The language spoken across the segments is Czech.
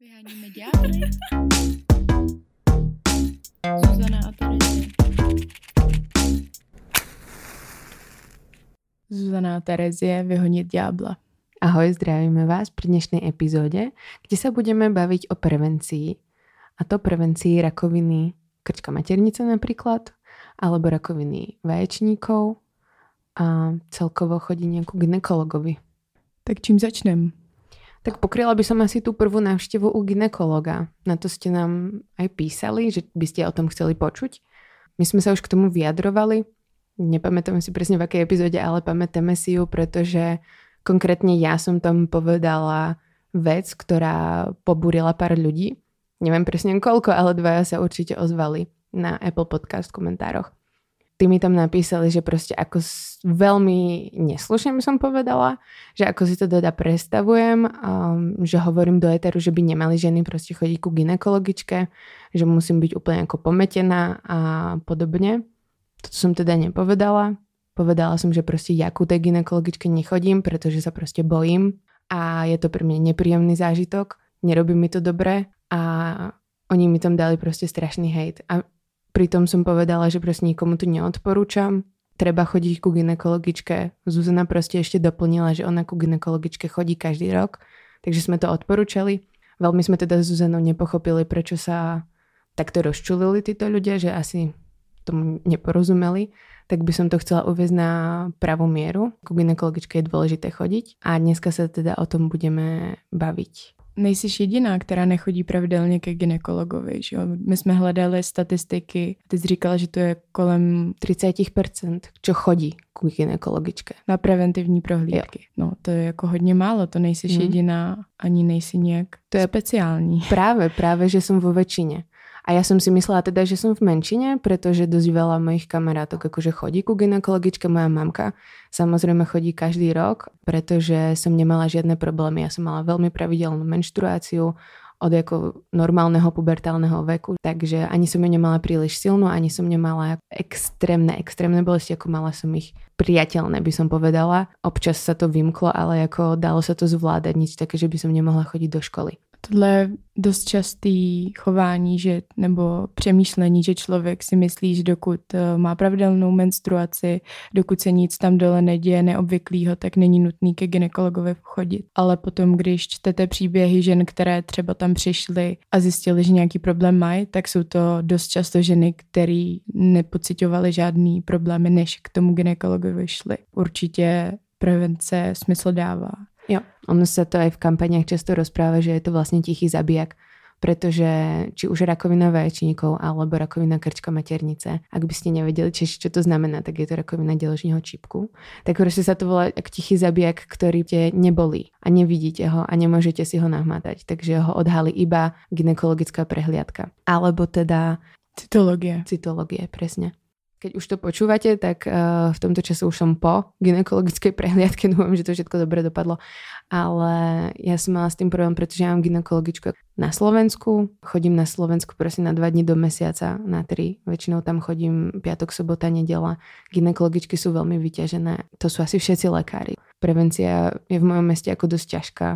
Vyháníme ďábly. Zuzana a Terezie. Zuzana a Terezie vyhonit ďábla. Ahoj, zdravíme vás pri dnešnej epizóde, kde sa budeme baviť o prevencii. A to prevencii rakoviny krčka maternice napríklad, alebo rakoviny vaječníkov a celkovo chodenie ku ginekologovi. Tak čím začnem? Tak pokryla by som asi tú prvú návštevu u ginekologa. Na to ste nám aj písali, že by ste o tom chceli počuť. My sme sa už k tomu vyjadrovali. Nepamätáme si presne v akej epizóde, ale pamätáme si ju, pretože konkrétne ja som tam povedala vec, ktorá pobúrila pár ľudí. Neviem presne koľko, ale dvaja sa určite ozvali na Apple Podcast v komentároch tí mi tam napísali, že proste ako veľmi neslušne by som povedala, že ako si to teda predstavujem, um, že hovorím do eteru, že by nemali ženy proste chodiť ku ginekologičke, že musím byť úplne ako pometená a podobne. To som teda nepovedala. Povedala som, že proste ja ku tej ginekologičke nechodím, pretože sa proste bojím a je to pre mňa nepríjemný zážitok, nerobí mi to dobre a oni mi tam dali proste strašný hejt. A Pritom som povedala, že proste nikomu to neodporúčam. Treba chodiť ku ginekologičke. Zuzana proste ešte doplnila, že ona ku ginekologičke chodí každý rok. Takže sme to odporúčali. Veľmi sme teda s Zuzanou nepochopili, prečo sa takto rozčulili títo ľudia, že asi tomu neporozumeli, tak by som to chcela uvieť na pravú mieru. Ku ginekologičke je dôležité chodiť a dneska sa teda o tom budeme baviť nejsi jediná, která nechodí pravidelně ke ginekologovi. Že jo? My jsme hledali statistiky, ty jsi říkala, že to je kolem 30%, čo chodí k ginekologičke. Na preventivní prohlídky. Jo. No to je jako hodně málo, to nejsi hmm. jediná, ani nejsi nějak to je speciální. Právě, právě, že jsem vo väčšine. A ja som si myslela teda, že som v menšine, pretože dosť veľa mojich kamarátok akože chodí ku ginekologičke. Moja mamka samozrejme chodí každý rok, pretože som nemala žiadne problémy. Ja som mala veľmi pravidelnú menštruáciu od ako normálneho pubertálneho veku, takže ani som ju nemala príliš silnú, ani som nemala extrémne, extrémne bolesti, ako mala som ich priateľné, by som povedala. Občas sa to vymklo, ale ako dalo sa to zvládať, nič také, že by som nemohla chodiť do školy. Tohle je dost častý chování, že, nebo přemýšlení, že člověk si myslí, že dokud eh, má pravidelnou menstruaci, dokud se nic tam dole neděje neobvyklýho, tak není nutný ke ginekologovi chodit. Ale potom, když čtete příběhy žen, které třeba tam přišly a zjistili, že nějaký problém mají, tak jsou to dost často ženy, které nepocitovaly žádný problémy, než k tomu ginekologovi šly. Určitě prevence smysl dává. Ono sa to aj v kampaniach často rozpráva, že je to vlastne tichý zabijak, pretože či už rakovina vaječníkov alebo rakovina krčka maternice, ak by ste nevedeli, či, čo to znamená, tak je to rakovina deložního čípku, tak proste sa to volá ako tichý zabijak, ktorý te nebolí a nevidíte ho a nemôžete si ho nahmatať, takže ho odhalí iba ginekologická prehliadka. Alebo teda Cytologie. Cytologie, presne. Keď už to počúvate, tak uh, v tomto čase už som po ginekologickej prehliadke, dúfam, že to všetko dobre dopadlo. Ale ja som mala s tým problém, pretože ja mám ginekologičku na Slovensku. Chodím na Slovensku prosím na dva dní do mesiaca, na tri. Väčšinou tam chodím piatok, sobota, nedela. Ginekologičky sú veľmi vyťažené. To sú asi všetci lekári. Prevencia je v mojom meste ako dosť ťažká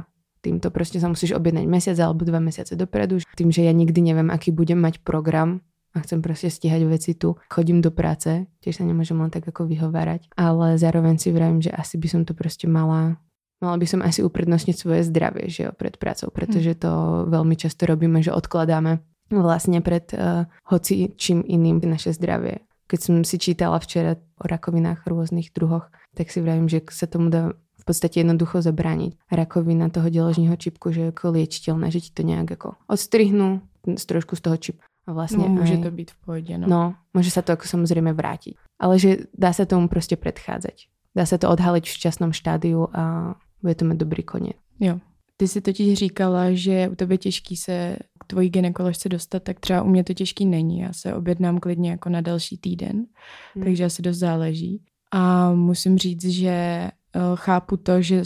týmto proste sa musíš objednať mesiac alebo dva mesiace dopredu. Tým, že ja nikdy neviem, aký budem mať program a chcem proste stíhať veci tu. Chodím do práce, tiež sa nemôžem len tak ako vyhovárať, ale zároveň si vravím, že asi by som to proste mala mala by som asi uprednostniť svoje zdravie, že jo, pred prácou, pretože to veľmi často robíme, že odkladáme vlastne pred uh, hoci čím iným naše zdravie. Keď som si čítala včera o rakovinách rôznych druhoch, tak si vravím, že sa tomu dá v podstate jednoducho zabrániť. Rakovina toho deložního čipku, že je ako liečiteľné, že ti to nejak ako odstrihnú z trošku z toho čipu a vlastne no, môže aj, to byť v pohode, no. no. môže sa to ako samozrejme vrátiť. Ale že dá sa tomu proste predchádzať. Dá sa to odhaliť v včasnom štádiu a bude to mať dobrý koniec. Jo. Ty si totiž říkala, že u tebe těžký se k tvojí ginekoložce dostat, tak třeba u mě to těžký není. Já se objednám klidně jako na další týden, hmm. takže asi dost záleží. A musím říct, že eh, chápu to, že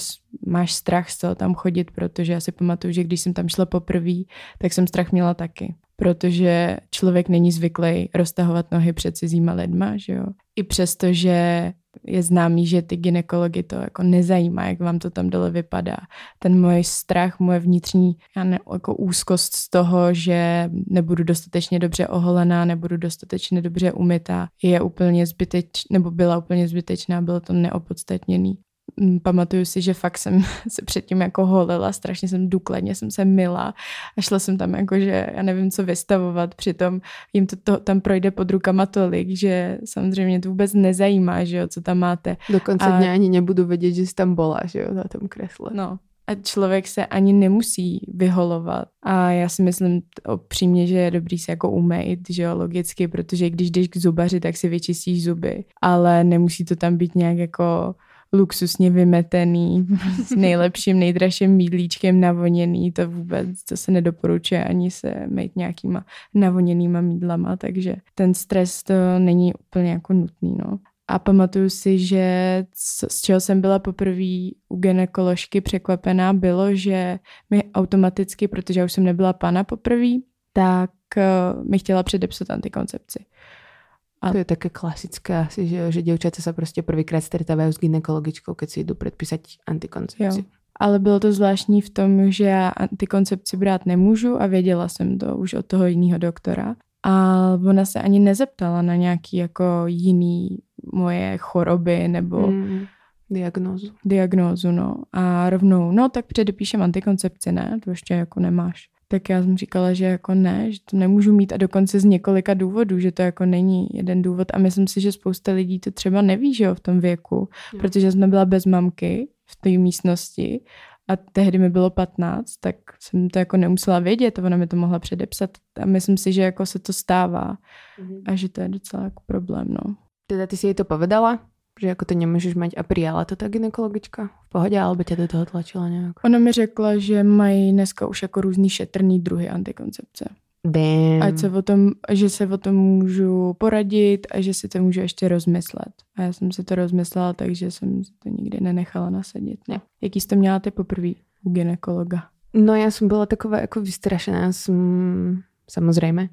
máš strach z toho tam chodit, protože já si pamatuju, že když jsem tam šla poprvé, tak jsem strach měla taky protože člověk není zvyklý roztahovat nohy před cizíma lidma, že jo. I přesto, že je známý, že ty ginekology to jako nezajímá, jak vám to tam dole vypadá. Ten můj strach, moje vnitřní já ne, jako úzkost z toho, že nebudu dostatečně dobře oholená, nebudu dostatečně dobře umytá, je úplně zbyteč, nebo byla úplně zbytečná, bylo to neopodstatněný. Mm, pamatuju si, že fakt jsem se předtím jako holila, strašně jsem důkladně jsem se mila a šla jsem tam jako, že já nevím, co vystavovat, přitom jim to, to tam projde pod rukama tolik, že samozřejmě to vůbec nezajímá, že jo, co tam máte. Dokonce a... dňa ani nebudu vědět, že jsi tam byla, že jo, na tom kresle. No, a člověk se ani nemusí vyholovat. A já si myslím opřímně, že je dobrý se jako umýt, že jo, logicky, protože když jdeš k zubaři, tak si vyčistíš zuby, ale nemusí to tam být nějak jako luxusně vymetený, s nejlepším, nejdražším mídlíčkem navoněný, to vůbec, to se nedoporučuje ani se mít nějakýma navoněnýma mídlama, takže ten stres to není úplně jako nutný, no. A pamatuju si, že z čeho jsem byla poprvé u ginekoložky překvapená, bylo, že mi automaticky, protože já už jsem nebyla pana poprvé, tak eh, mi chtěla předepsat antikoncepci. A... To je také klasické asi, že, že děvčata se prostě prvýkrát stretávají s gynekologičkou, keď si jdu předpísat antikoncepci. Jo. Ale bylo to zvláštní v tom, že já antikoncepci brát nemůžu a věděla jsem to už od toho jiného doktora. A ona se ani nezeptala na nějaký jako jiný moje choroby nebo mm, diagnózu. Diagnózu, no. A rovnou, no tak předepíšem antikoncepci, ne? To ještě jako nemáš tak já jsem říkala, že jako ne, že to nemůžu mít a dokonce z několika důvodů, že to jako není jeden důvod a myslím si, že spousta lidí to třeba neví, že jo, v tom věku, no. protože jsme byla bez mamky v té místnosti a tehdy mi bylo 15, tak jsem to jako nemusela vědět a ona mi to mohla předepsat a myslím si, že jako se to stává mm-hmm. a že to je docela jako problém, no. Teda ty si jej to povedala? Že jako to nemůžeš mít a přijala to ta gynekologička v pohodě, alebo tě do toho tlačila nějak? Ona mi řekla, že mají dneska už jako různý šetrný druhy antikoncepce. Damn. Ať se o tom, že se o tom můžu poradit a že si to můžu ještě rozmyslet. A já jsem si to rozmyslela, takže jsem to nikdy nenechala nasadit. Ne. Jaký jste měla ty poprvé u gynekologa? No já jsem byla taková jako vystrašená, jsem, samozřejmě,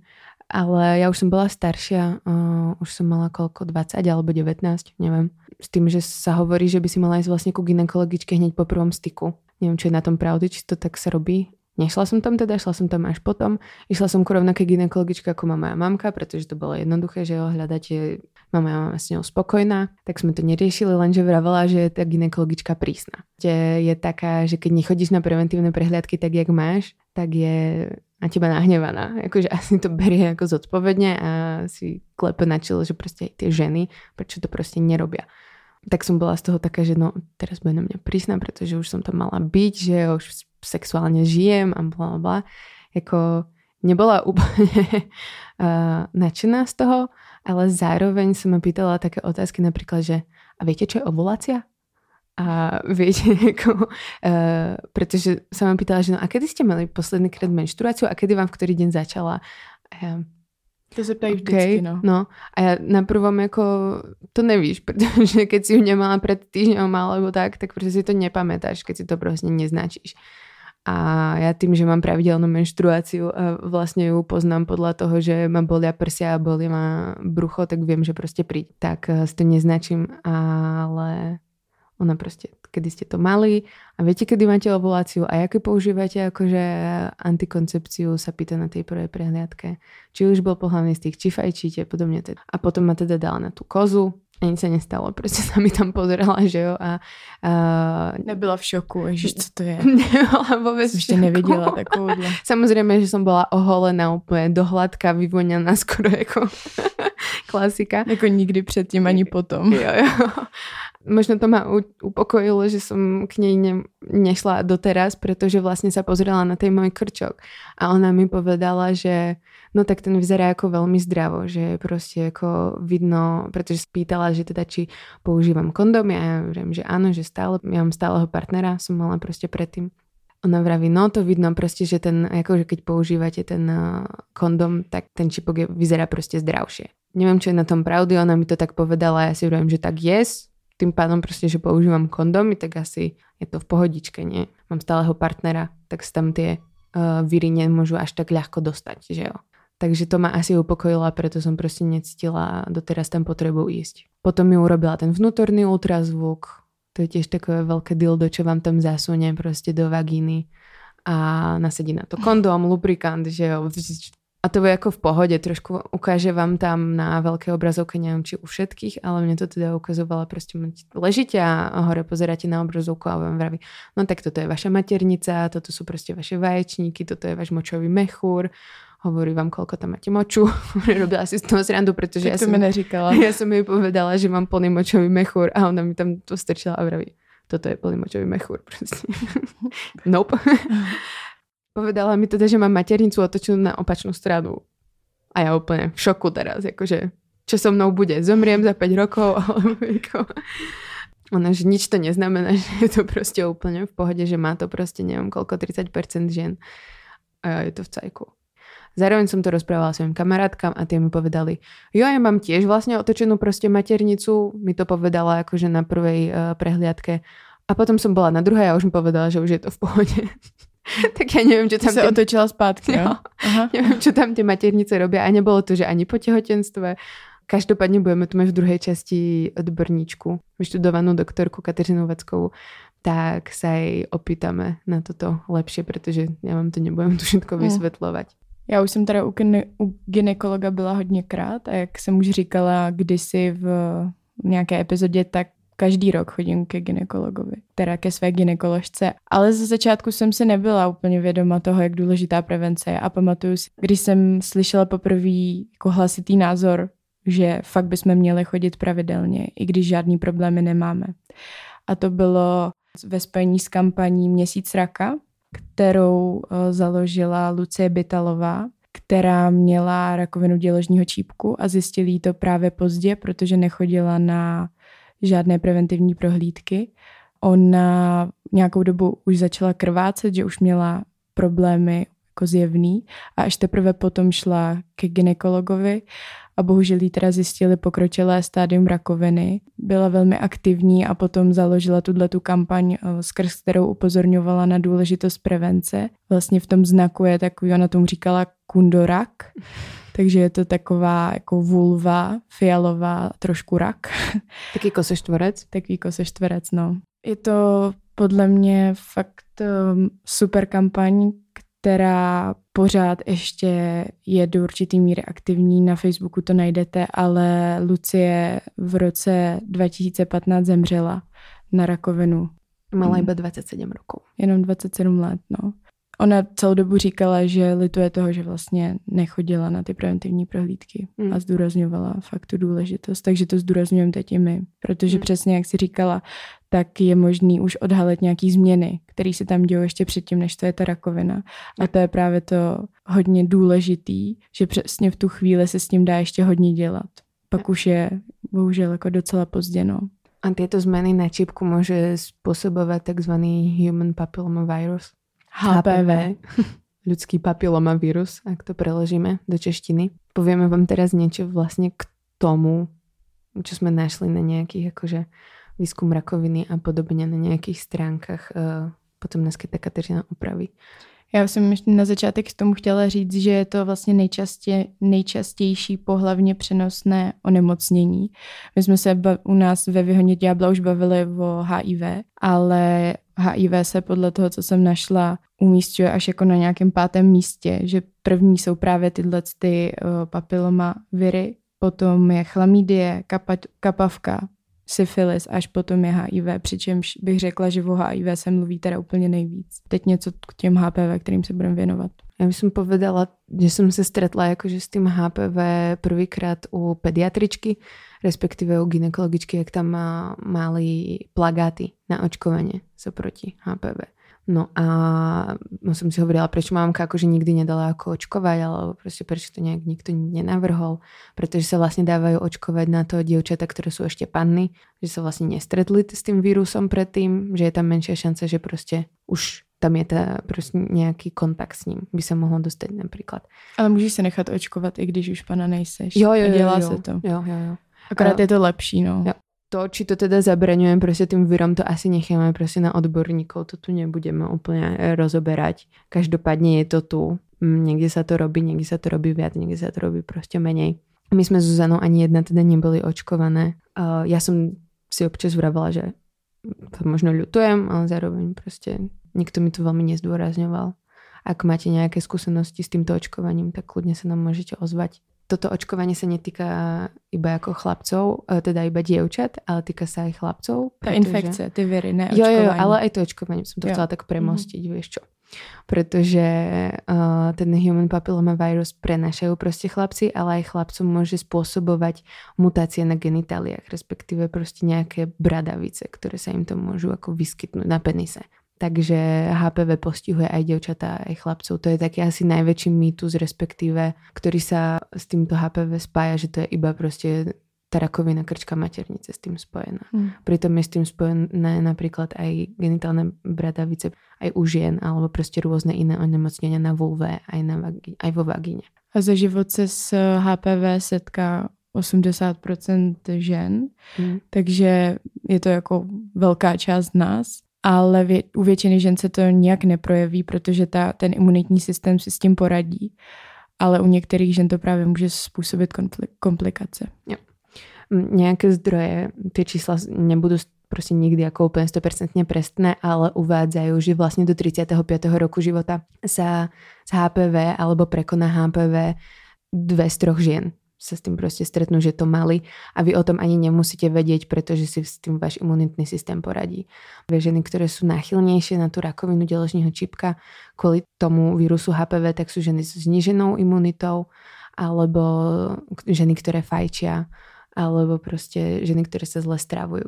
ale ja už som bola staršia, uh, už som mala koľko, 20 alebo 19, neviem. S tým, že sa hovorí, že by si mala ísť vlastne ku ginekologičke hneď po prvom styku. Neviem, či je na tom pravdy, či to tak sa robí. Nešla som tam teda, šla som tam až potom. Išla som ku rovnaké ginekologičke ako má moja mamka, pretože to bolo jednoduché, že ho hľadáte, mama je mama s ňou spokojná, tak sme to neriešili, lenže vravela, že je tá ginekologička prísna. Je, je taká, že keď nechodíš na preventívne prehliadky tak, jak máš, tak je na teba nahnevaná. Jakože asi to berie jako zodpovedně a si klepe na čelo, že prostě ty ženy, proč to prostě nerobia. Tak som bola z toho taká, že no teraz bude na mňa prísna, pretože už som tam mala byť, že už sexuálne žijem a bla bla. Jako nebola úplne uh, nadšená z toho, ale zároveň som ma pýtala také otázky napríklad, že a viete, čo je ovulácia? A viete, ako, uh, pretože sa vám pýtala, že no a kedy ste mali posledný krát menštruáciu a kedy vám v ktorý deň začala? A to se ptají okay, vždycky, no. no. A já na prvom jako to nevíš, protože keď si ju nemala před týždňom alebo tak, tak prostě si to nepamätáš, keď si to prostě neznačíš. A já tým, že mám pravidelnou menštruáciu a vlastně ju poznám podle toho, že ma bolia prsia a bolí ma brucho, tak vím, že prostě príď. Tak eh, si to neznačím, ale ona prostě, kedy ste to mali a viete, kedy máte ovuláciu a jaké používate akože antikoncepciu sa pýta na tej prvej prehliadke. Či už bol pohľavný styk, či fajčíte, podobne. Teda. A potom ma teda dala na tú kozu, a nic se nestalo, prostě sa mi tam pozerala, že jo, a... a... Nebyla v šoku, ježiš, co to je? Nebyla vůbec v šoku. neviděla takovouhle. Samozřejmě, že jsem byla oholená úplně dohladka, vyvoněná skoro jako klasika. Jako nikdy předtím ani potom. Jo, jo možno to ma upokojilo, že som k nej ne, nešla doteraz, pretože vlastne sa pozrela na tej môj krčok a ona mi povedala, že no tak ten vyzerá ako veľmi zdravo, že proste ako vidno, pretože spýtala, že teda či používam kondom, ja viem, že áno, že stále, ja mám stáleho partnera, som mala proste predtým. Ona vraví, no to vidno proste, že ten, akože keď používate ten uh, kondom, tak ten čipok je, vyzerá proste zdravšie. Neviem, čo je na tom pravdy, ona mi to tak povedala, ja si vravím, že tak yes, tým pádom proste, že používam kondomy, tak asi je to v pohodičke, nie? Mám stáleho partnera, tak sa tam tie uh, víry nemôžu až tak ľahko dostať, že jo. Takže to ma asi upokojilo a preto som proste necítila doteraz tam potrebu ísť. Potom mi urobila ten vnútorný ultrazvuk, to je tiež takové veľké dildo, čo vám tam zasunie proste do vagíny a nasadí na to kondóm, lubrikant, že jo. A to je ako v pohode, trošku ukáže vám tam na veľké obrazovke, neviem či u všetkých, ale mne to teda ukazovala proste, ležíte a hore pozeráte na obrazovku a vám vraví, no tak toto je vaša maternica, toto sú proste vaše vaječníky, toto je váš močový mechúr, hovorí vám, koľko tam máte moču. Robila si z toho srandu, ja to som, mi neříkala. ja som jej povedala, že mám plný močový mechúr a ona mi tam to strčila a vraví, toto je plný močový mechúr proste. nope. Povedala mi teda, že mám maternicu otočenú na opačnú stranu. A ja úplne v šoku teraz, akože čo so mnou bude, zomriem za 5 rokov, alebo ako... Ona, že nič to neznamená, že je to proste úplne v pohode, že má to proste neviem koľko, 30% žien. A je to v cajku. Zároveň som to rozprávala svojim kamarátkam a tie mi povedali, jo, ja mám tiež vlastne otočenú proste maternicu, mi to povedala akože na prvej uh, prehliadke. A potom som bola na druhej a už mi povedala, že už je to v pohode. tak ja neviem, čo tam... Ty sa otočila zpátky, jo? Aha. neviem, čo tam tie maternice robia a nebolo to, že ani po tehotenstve. Každopádne budeme tu mať v druhej časti odborníčku, vyštudovanú doktorku Kateřinu Vackovú, tak sa jej opýtame na toto lepšie, pretože ja vám to nebudem tu všetko hm. vysvetľovať. Já už jsem teda u, gine, u ginekologa byla hodněkrát a jak jsem už říkala kdysi v nějaké epizodě, tak každý rok chodím ke ginekologovi, teda ke své ginekoložce. Ale ze začátku jsem se nebyla úplně vědoma toho, jak důležitá prevence je. A pamatuju si, když jsem slyšela poprvé jako hlasitý názor, že fakt bychom měli chodit pravidelně, i když žádný problémy nemáme. A to bylo ve spojení s kampaní Měsíc raka, kterou eh, založila Lucie Bytalová, která měla rakovinu děložního čípku a zjistili to právě pozdě, protože nechodila na žádné preventivní prohlídky. Ona nějakou dobu už začala krvácet, že už měla problémy jako zjevný a až teprve potom šla ke ginekologovi a bohužel jí teda zjistili pokročilé stádium rakoviny. Byla velmi aktivní a potom založila tuhle tu kampaň, eh, skrz kterou upozorňovala na důležitost prevence. Vlastně v tom znaku je takový, ona tomu říkala kundorak, takže je to taková jako vulva, fialová, trošku rak. Taký koseštvorec? Taký koseštvorec, no. Je to podle mě fakt um, super kampaň, která pořád ještě je do určitý míry aktivní. Na Facebooku to najdete, ale Lucie v roce 2015 zemřela na rakovinu. Mala iba 27 rokov. Jenom 27 let, no. Ona celou dobu říkala, že lituje toho, že vlastně nechodila na ty preventivní prohlídky mm. a zdůrazňovala fakt tu důležitost. Takže to zdůrazňujeme teď i my, protože mm. přesně jak si říkala, tak je možný už odhalit nějaký změny, které se tam dějí ještě předtím, než to je ta rakovina. A to je právě to hodně důležitý, že přesně v tu chvíli se s tím dá ještě hodně dělat. Pak už je bohužel jako docela pozdě, no. A tyto změny na čipku může způsobovat takzvaný human papillomavirus? HPV. ľudský papilomavírus, ak to preložíme do češtiny. Povieme vám teraz niečo vlastne k tomu, čo sme našli na nejakých akože výskum rakoviny a podobne na nejakých stránkach. Uh, potom nás keď Kateřina opraví. Já jsem na začátek k tomu chtěla říct, že je to vlastně nejčastě, nejčastější pohlavně přenosné onemocnění. My jsme se u nás ve Vyhoně Diabla už bavili o HIV, ale HIV se podle toho, co jsem našla, umístuje až jako na nějakém pátém místě, že první jsou právě tyhle ty uh, papiloma viry, potom je chlamídie, kapa, kapavka, syfilis, až potom je HIV, přičemž bych řekla, že o HIV se mluví teda úplně nejvíc. Teď něco k těm HPV, kterým se budeme věnovat. Já bych povedala, že jsem se stretla jakože s tím HPV prvýkrát u pediatričky, respektíve u ginekologičky, jak tam mali plagáty na očkovanie sa proti HPV. No a som si hovorila, prečo mamka akože nikdy nedala ako očkovať, alebo proste prečo to nejak nikto nenavrhol, pretože sa vlastne dávajú očkovať na to dievčata, ktoré sú ešte panny, že sa vlastne nestretli s tým vírusom predtým, že je tam menšia šanca, že proste už tam je ta prostě nějaký kontakt s ním, by se mohlo dostat například. Ale můžeš se nechat očkovat, i když už pana nejseš. Jo, jo, jo. dělá jo, se to. Jo, jo, jo. Akorát a, je to lepší, no. Jo to, či to teda zabraňujeme prostě tým virom, to asi necháme prostě na odborníkov, to tu nebudeme úplně rozoberať. Každopádně je to tu. Niekde sa to robí, niekde sa to robí viac, niekde sa to robí proste menej. My sme s Zuzanou ani jedna teda neboli očkované. Uh, ja som si občas vravela, že to možno ľutujem, ale zároveň proste nikto mi to veľmi nezdôrazňoval. Ak máte nejaké skúsenosti s týmto očkovaním, tak kľudne sa nám môžete ozvať. Toto očkovanie sa netýka iba ako chlapcov, e, teda iba dievčat, ale týka sa aj chlapcov. Tá infekcia, tie very, ne Jo, jo, ale aj to očkovanie, som to jo. chcela tak premostiť, mm-hmm. vieš čo pretože uh, ten human papilloma virus prenašajú proste chlapci, ale aj chlapcom môže spôsobovať mutácie na genitáliách, respektíve proste nejaké bradavice, ktoré sa im to môžu ako vyskytnúť na penise. Takže HPV postihuje aj devčatá, aj chlapcov. To je taký asi najväčší mýtus, respektíve, ktorý sa s týmto HPV spája, že to je iba proste tá rakovina krčka maternice s tým spojená. Mm. Pritom je s tým spojené napríklad aj genitálne bradavice aj u žien alebo proste rôzne iné onemocnenia na vulve aj, na vagi- aj vo vagíne. A za život se s HPV setká 80% žen, mm. takže je to jako velká část nás, ale vě, u většiny žen se to nějak neprojeví, protože ta, ten imunitní systém si s tím poradí, ale u některých žen to právě může způsobit komplikace. Jo nejaké zdroje, tie čísla nebudú proste nikdy ako úplne 100% presné, ale uvádzajú, že vlastne do 35. roku života sa z HPV alebo prekoná HPV dve z troch žien sa s tým proste stretnú, že to mali a vy o tom ani nemusíte vedieť, pretože si s tým váš imunitný systém poradí. Vie ženy, ktoré sú náchylnejšie na tú rakovinu deložního čípka kvôli tomu vírusu HPV, tak sú ženy s zniženou imunitou alebo ženy, ktoré fajčia alebo prostě ženy, které se zle strávují.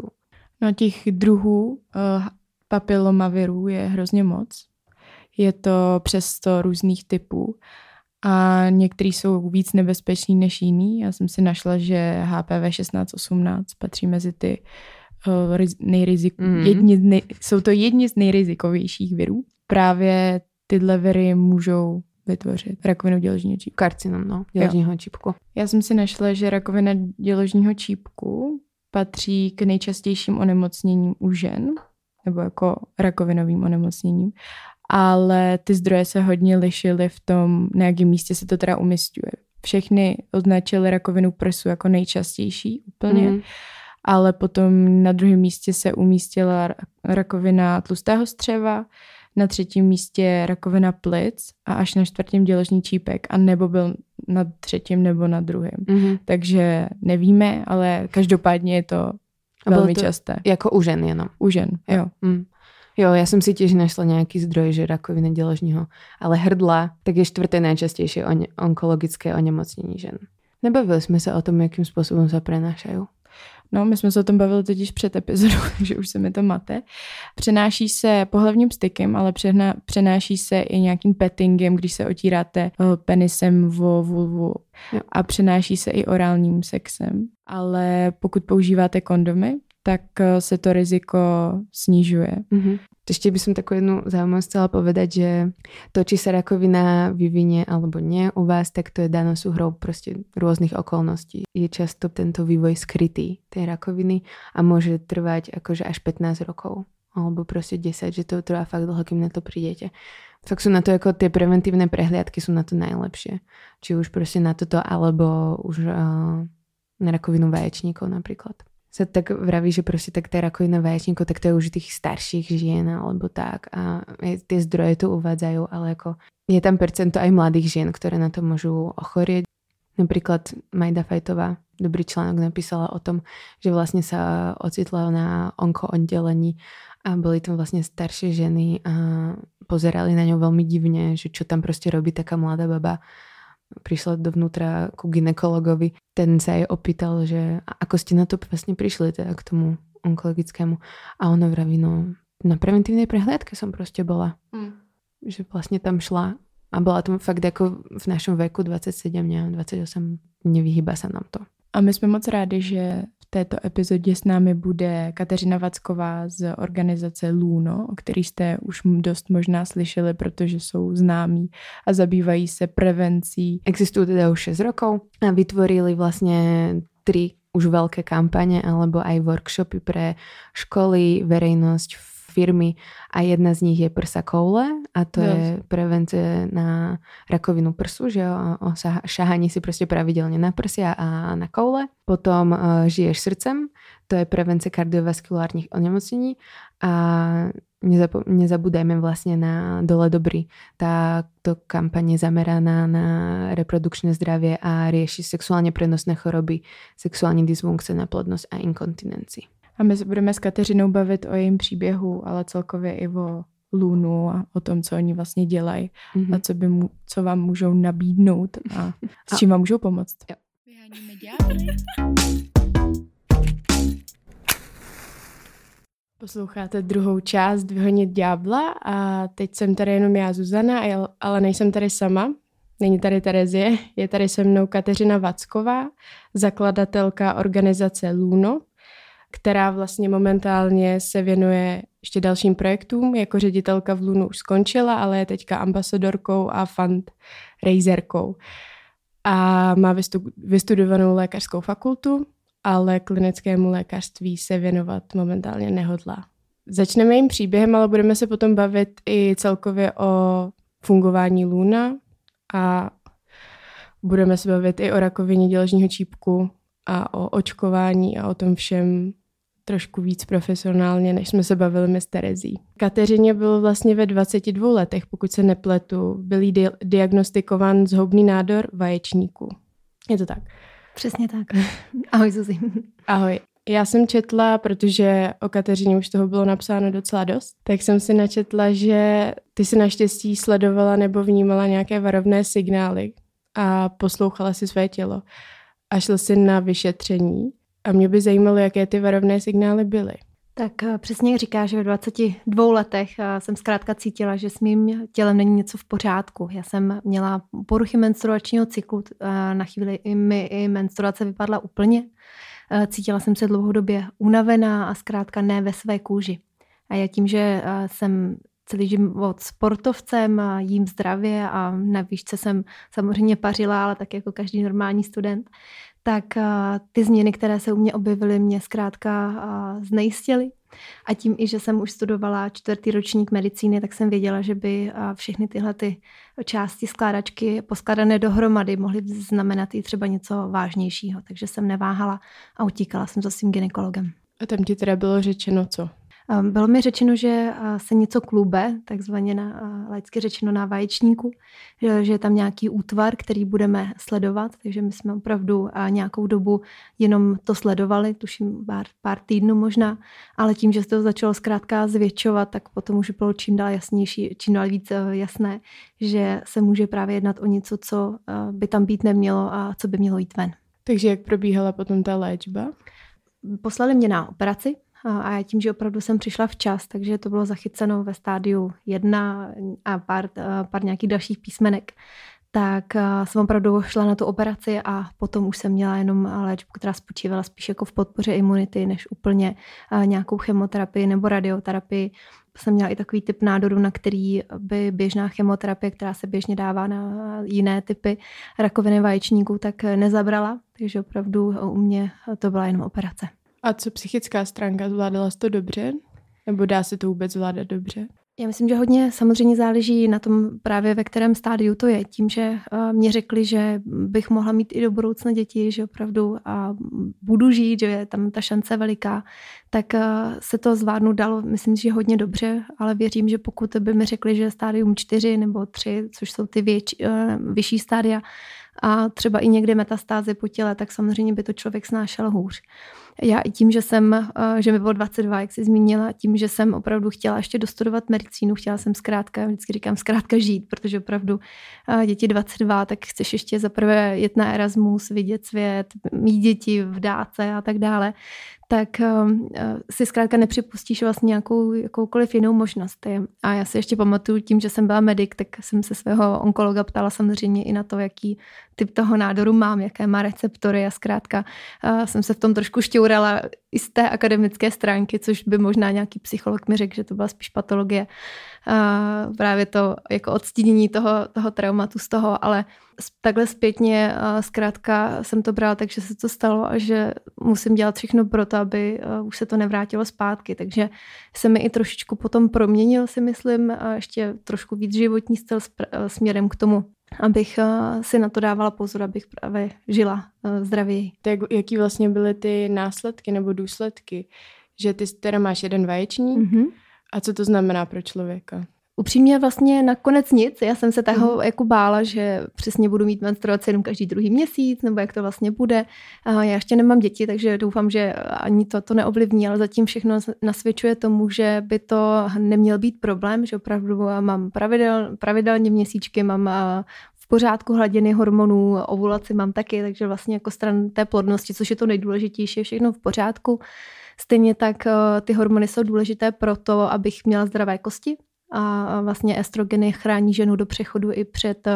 No těch druhů uh, papilomavirů je hrozně moc. Je to přes 100 různých typů a některý jsou víc nebezpečný než jiný. Já jsem si našla, že HPV 1618 patří mezi ty uh, nejrizik- mm. jedni nej- jsou to jedni z nejrizikovějších virů. Právě tyhle viry můžou vytvořit rakovinu děložního čípku. Karcinom, no, děložního čípku. Já jsem si našla, že rakovina děložního čípku patří k nejčastějším onemocněním u žen, nebo jako rakovinovým onemocněním, ale ty zdroje se hodně lišily v tom, na jakém místě se to teda umistuje. Všechny označily rakovinu prsu jako nejčastější úplně, mm. ale potom na druhém místě se umístila rakovina tlustého střeva, na třetím místě rakovina plic a až na čtvrtém děložní čípek a nebo byl na třetím nebo na druhém. Mm-hmm. Takže nevíme, ale každopádně je to a velmi to časté. Jako u žen jenom? U žen, jo. Mm. Jo, já jsem si těž našla nějaký zdroj, že rakovina děložního, ale hrdla, tak je čtvrté nejčastější on- onkologické onemocnění žen. Nebavili jsme se o tom, jakým způsobem se prenášají. No, my jsme se o tom bavili totiž před epizodou, takže už se mi to mate. Přenáší se pohlavním stykem, ale přena, přenáší se i nějakým pettingem, když se otíráte eh, penisem vo vulvu. A přenáší se i orálním sexem. Ale pokud používáte kondomy, tak eh, se to riziko snižuje. Mm-hmm. Ešte by som takú jednu zaujímavosť chcela povedať, že to, či sa rakovina vyvinie alebo nie u vás, tak to je dané súhrou proste rôznych okolností. Je často tento vývoj skrytý tej rakoviny a môže trvať akože až 15 rokov alebo proste 10, že to trvá fakt dlho, kým na to prídete. Fakt sú na to ako tie preventívne prehliadky sú na to najlepšie. Či už proste na toto, alebo už uh, na rakovinu vaječníkov napríklad sa tak vraví, že proste tak tá rakovina vaječníkov, tak to je už tých starších žien alebo tak a tie zdroje tu uvádzajú, ale ako je tam percento aj mladých žien, ktoré na to môžu ochorieť. Napríklad Majda Fajtová dobrý článok napísala o tom, že vlastne sa ocitla na onko oddelení a boli tam vlastne staršie ženy a pozerali na ňu veľmi divne, že čo tam proste robí taká mladá baba prišla dovnútra ku ginekologovi. Ten sa jej opýtal, že ako ste na to vlastne prišli teda k tomu onkologickému. A ona vraví, no na preventívnej prehliadke som proste bola. Mm. Že vlastne tam šla a bola tam fakt ako v našom veku 27, ne, 28, nevyhýba sa nám to. A my jsme moc rádi, že této epizodě s námi bude Kateřina Vacková z organizace Luno, o který jste už dost možná slyšeli, protože jsou známí a zabývají se prevencí. Existují teda už 6 rokov a vytvorili vlastně tři už veľké kampane alebo aj workshopy pre školy, verejnosť, firmy a jedna z nich je prsa koule a to yes. je prevence na rakovinu prsu, že jo, o šahání si prostě pravidelně na prsia a na koule. Potom uh, žiješ srdcem, to je prevence kardiovaskulárních onemocnění a nezabúdajme vlastne na Dole Dobrý. Táto kampaň je zameraná na reprodukčné zdravie a rieši sexuálně prenosné choroby, sexuální dysfunkce, neplodnosť a inkontinenci. A my se budeme s Kateřinou bavit o jejím příběhu, ale celkově i o Lunu a o tom, co oni vlastně dělají mm-hmm. a co, by mu, co vám můžou nabídnout a s čím vám můžou pomoct. Jo. Posloucháte druhou část Vyhonit ďábla a teď jsem tady jenom já, Zuzana, ale nejsem tady sama. Není tady Terezie, je tady se mnou Kateřina Vacková, zakladatelka organizace Luno, která vlastně momentálně se věnuje ještě dalším projektům. Jako ředitelka v Lunu už skončila, ale je teďka ambasadorkou a fundraiserkou. A má vystudovanou lékařskou fakultu ale klinickému lékařství se věnovat momentálně nehodlá. Začneme jim příběhem, ale budeme se potom bavit i celkově o fungování Luna a budeme se bavit i o rakovině děložního čípku a o očkování a o tom všem trošku víc profesionálně, než jsme se bavili my s Terezí. Kateřině byl vlastně ve 22 letech, pokud se nepletu, byl jí di- diagnostikován zhoubný nádor vaječníku. Je to tak. Přesně tak. Ahoj Zuzi. Ahoj. Já jsem četla, protože o Kateřině už toho bylo napsáno docela dost, tak jsem si načetla, že ty si naštěstí sledovala nebo vnímala nějaké varovné signály a poslouchala si své tělo a šla si na vyšetření. A mě by zajímalo, jaké ty varovné signály byly. Tak eh, přesně říká, že v 22 letech eh, jsem zkrátka cítila, že s mým tělem není něco v pořádku. Já jsem měla poruchy menstruačního cyklu, eh, na chvíli i mi i menstruace vypadla úplně. Cítila jsem se dlouhodobě unavená a zkrátka ne ve své kůži. A já tím, že jsem celý život sportovcem, a jím zdravě a na výšce jsem samozřejmě pařila, ale tak jako každý normální student, tak ty změny, které se u mě objevily, mě zkrátka znejistily. A tím i, že jsem už studovala čtvrtý ročník medicíny, tak jsem věděla, že by všechny tyhle ty části skládačky poskladané dohromady mohly znamenat i třeba něco vážnějšího. Takže jsem neváhala a utíkala jsem za svým ginekologem. A tam ti teda bylo řečeno co? Bylo mi řečeno, že se něco klube, takzvaně na laicky řečeno na vaječníku, že, že je tam nějaký útvar, který budeme sledovat, takže my jsme opravdu nějakou dobu jenom to sledovali, tuším pár, pár týdnů možná, ale tím, že se to začalo zkrátka zvětšovat, tak potom už bylo čím dál jasnější, čím dál víc e, jasné, že se může právě jednat o něco, co e, by tam být nemělo a co by mělo jít ven. Takže jak probíhala potom ta léčba? Poslali mě na operaci, a já tím, že opravdu jsem přišla včas, takže to bylo zachyceno ve stádiu jedna a pár, pár nějakých dalších písmenek, tak jsem opravdu šla na tu operaci a potom už jsem měla jenom léčbu, která spočívala spíš jako v podpoře imunity, než úplně nějakou chemoterapii nebo radioterapii. Jsem měla i takový typ nádoru, na který by běžná chemoterapie, která se běžně dává na jiné typy rakoviny vaječníků, tak nezabrala. Takže opravdu u mě to byla jenom operace. A co psychická stránka? Zvládala jsi to dobře? Nebo dá se to vůbec zvládat dobře? Já myslím, že hodně samozřejmě záleží na tom právě ve kterém stádiu to je. Tím, že uh, mě řekli, že bych mohla mít i do budoucna děti, že opravdu a budu žít, že je tam ta šance veliká, tak uh, se to zvládnout dalo, myslím, že hodně dobře, ale věřím, že pokud by mi řekli, že stádium 4 nebo 3, což jsou ty věč, uh, vyšší stádia, a třeba i někde metastázy po těle, tak samozřejmě by to člověk snášel hůř. Já i tím, že jsem, eh, že mi bylo 22, jak jsi zmínila, tím, že jsem opravdu chtěla ještě dostudovat medicínu, chtěla jsem zkrátka, vždycky říkám zkrátka žít, protože opravdu eh, děti 22, tak chceš ještě zaprvé jet na Erasmus, vidět svět, mít děti v dáce a tak dále tak uh, si zkrátka nepřipustíš vlastně nějakou jakoukoliv jinou možnost. A já si ještě pamatuju tím, že jsem byla medic, tak jsem se svého onkologa ptala samozřejmě i na to, jaký typ toho nádoru mám, jaké má receptory a zkrátka uh, jsem se v tom trošku šťourala i z té akademické stránky, což by možná nějaký psycholog mi řekl, že to byla spíš patologie. A právě to jako odstínění toho, toho traumatu z toho, ale takhle zpětně zkrátka jsem to brala tak, že se to stalo a že musím dělat všechno pro to, aby už se to nevrátilo zpátky. Takže se mi i trošičku potom proměnil, si myslím, a ještě trošku víc životní styl směrem k tomu, abych si na to dávala pozor, abych právě žila zdravěji. Tak jaký vlastně byly ty následky nebo důsledky? Že ty teda máš jeden vaječník mm-hmm. A co to znamená pro člověka? Upřímně vlastně nakonec nic. Já jsem se toho mm. jako bála, že přesně budu mít menstruaci jenom každý druhý měsíc, nebo jak to vlastně bude. Já ještě nemám děti, takže doufám, že ani to to neovlivní, ale zatím všechno nasvědčuje tomu, že by to neměl být problém, že opravdu mám pravidel, pravidelně měsíčky, mám v pořádku hladiny hormonů, ovulaci mám taky, takže vlastně jako stran té plodnosti, což je to nejdůležitější, je všechno v pořádku. Stejně tak eh, ty hormony jsou důležité pro to, abych měla zdravé kosti, a vlastně estrogeny chrání ženu do přechodu i před, eh,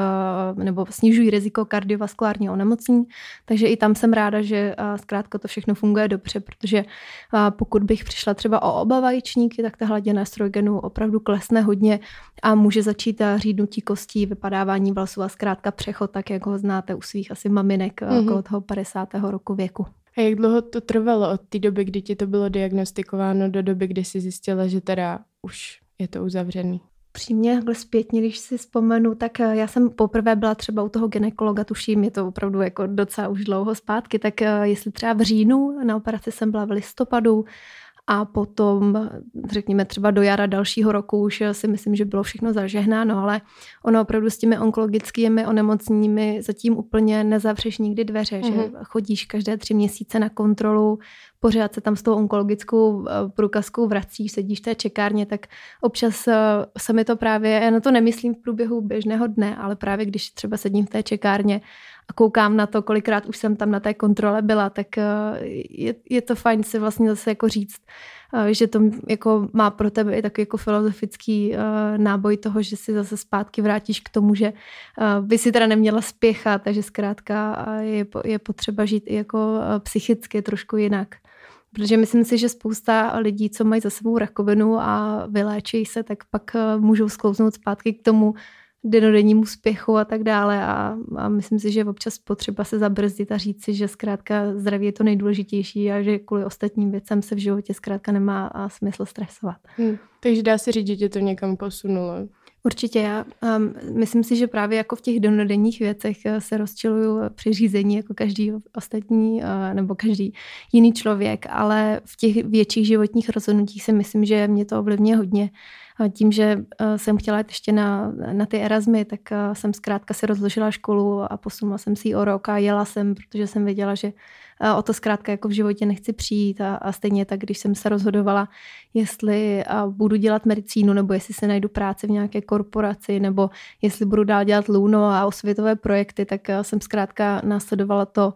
nebo snižují riziko kardiovaskulárního onemocnění, takže i tam jsem ráda, že eh, zkrátka to všechno funguje dobře, protože eh, pokud bych přišla třeba o oba vajíčníky, tak ta hladina estrogenu opravdu klesne hodně a může začít řídnutí kostí, vypadávání vlasů a zkrátka přechod, tak jak ho znáte u svých asi maminek mm-hmm. toho 50. roku věku. A jak dlouho to trvalo od té doby, kdy ti to bylo diagnostikováno, do doby, kdy jsi zjistila, že teda už je to uzavřený. Přímě takhle zpětně, když si vzpomenu, tak eh, já jsem poprvé byla třeba u toho ginekologa, tuším, je to opravdu jako docela už dlouho zpátky, tak eh, jestli třeba v říjnu, na operaci jsem byla v listopadu, a potom, řekněme třeba do jara dalšího roku už si myslím, že bylo všechno zažehnáno, ale ono opravdu s těmi onkologickými onemocněními zatím úplně nezavřeš nikdy dveře, mm-hmm. že mhm. chodíš každé tři měsíce na kontrolu, pořád se tam s tou onkologickou eh, průkazkou vracíš, sedíš v té čekárně, tak občas eh, se mi to právě, já na to nemyslím v průběhu běžného dne, ale právě když třeba sedím v té čekárně a koukám na to, kolikrát už jsem tam na té kontrole byla, tak eh, je, je to fajn si vlastně zase jako říct, že to jako má pro tebe i takový jako filozofický náboj toho, že si zase zpátky vrátíš k tomu, že by si teda neměla spěchat, takže zkrátka je, je potřeba žít i jako psychicky trošku jinak. Protože myslím si, že spousta lidí, co mají za sebou rakovinu a vyléčí se, tak pak eh, můžou sklouznout zpátky k tomu denodennímu spěchu a tak dále. A, a myslím si, že občas potřeba se zabrzdit a říct si, že zkrátka zdraví je to nejdůležitější a že kvůli ostatním věcem se v životě zkrátka nemá smysl stresovat. Hmm. Takže dá se říct, že tě to někam posunulo. Určitě já um, myslím si, že právě jako v těch denodenních věcech eh, se rozčiluju při řízení jako každý ostatní uh, nebo každý jiný člověk, ale v těch větších životních rozhodnutích si myslím, že mě to ovlivňuje hodně. Tím, že uh, jsem chtěla jít ještě na, na ty Erasmy, tak uh, jsem zkrátka si rozložila školu a posunula jsem si ji o rok a jela jsem, protože jsem věděla, že o to zkrátka jako v životě nechci přijít a, a stejně tak, když jsem se rozhodovala, jestli budu dělat medicínu nebo jestli se najdu práci v nějaké korporaci nebo jestli budu dál dělat Luno a osvětové projekty, tak jsem zkrátka následovala to,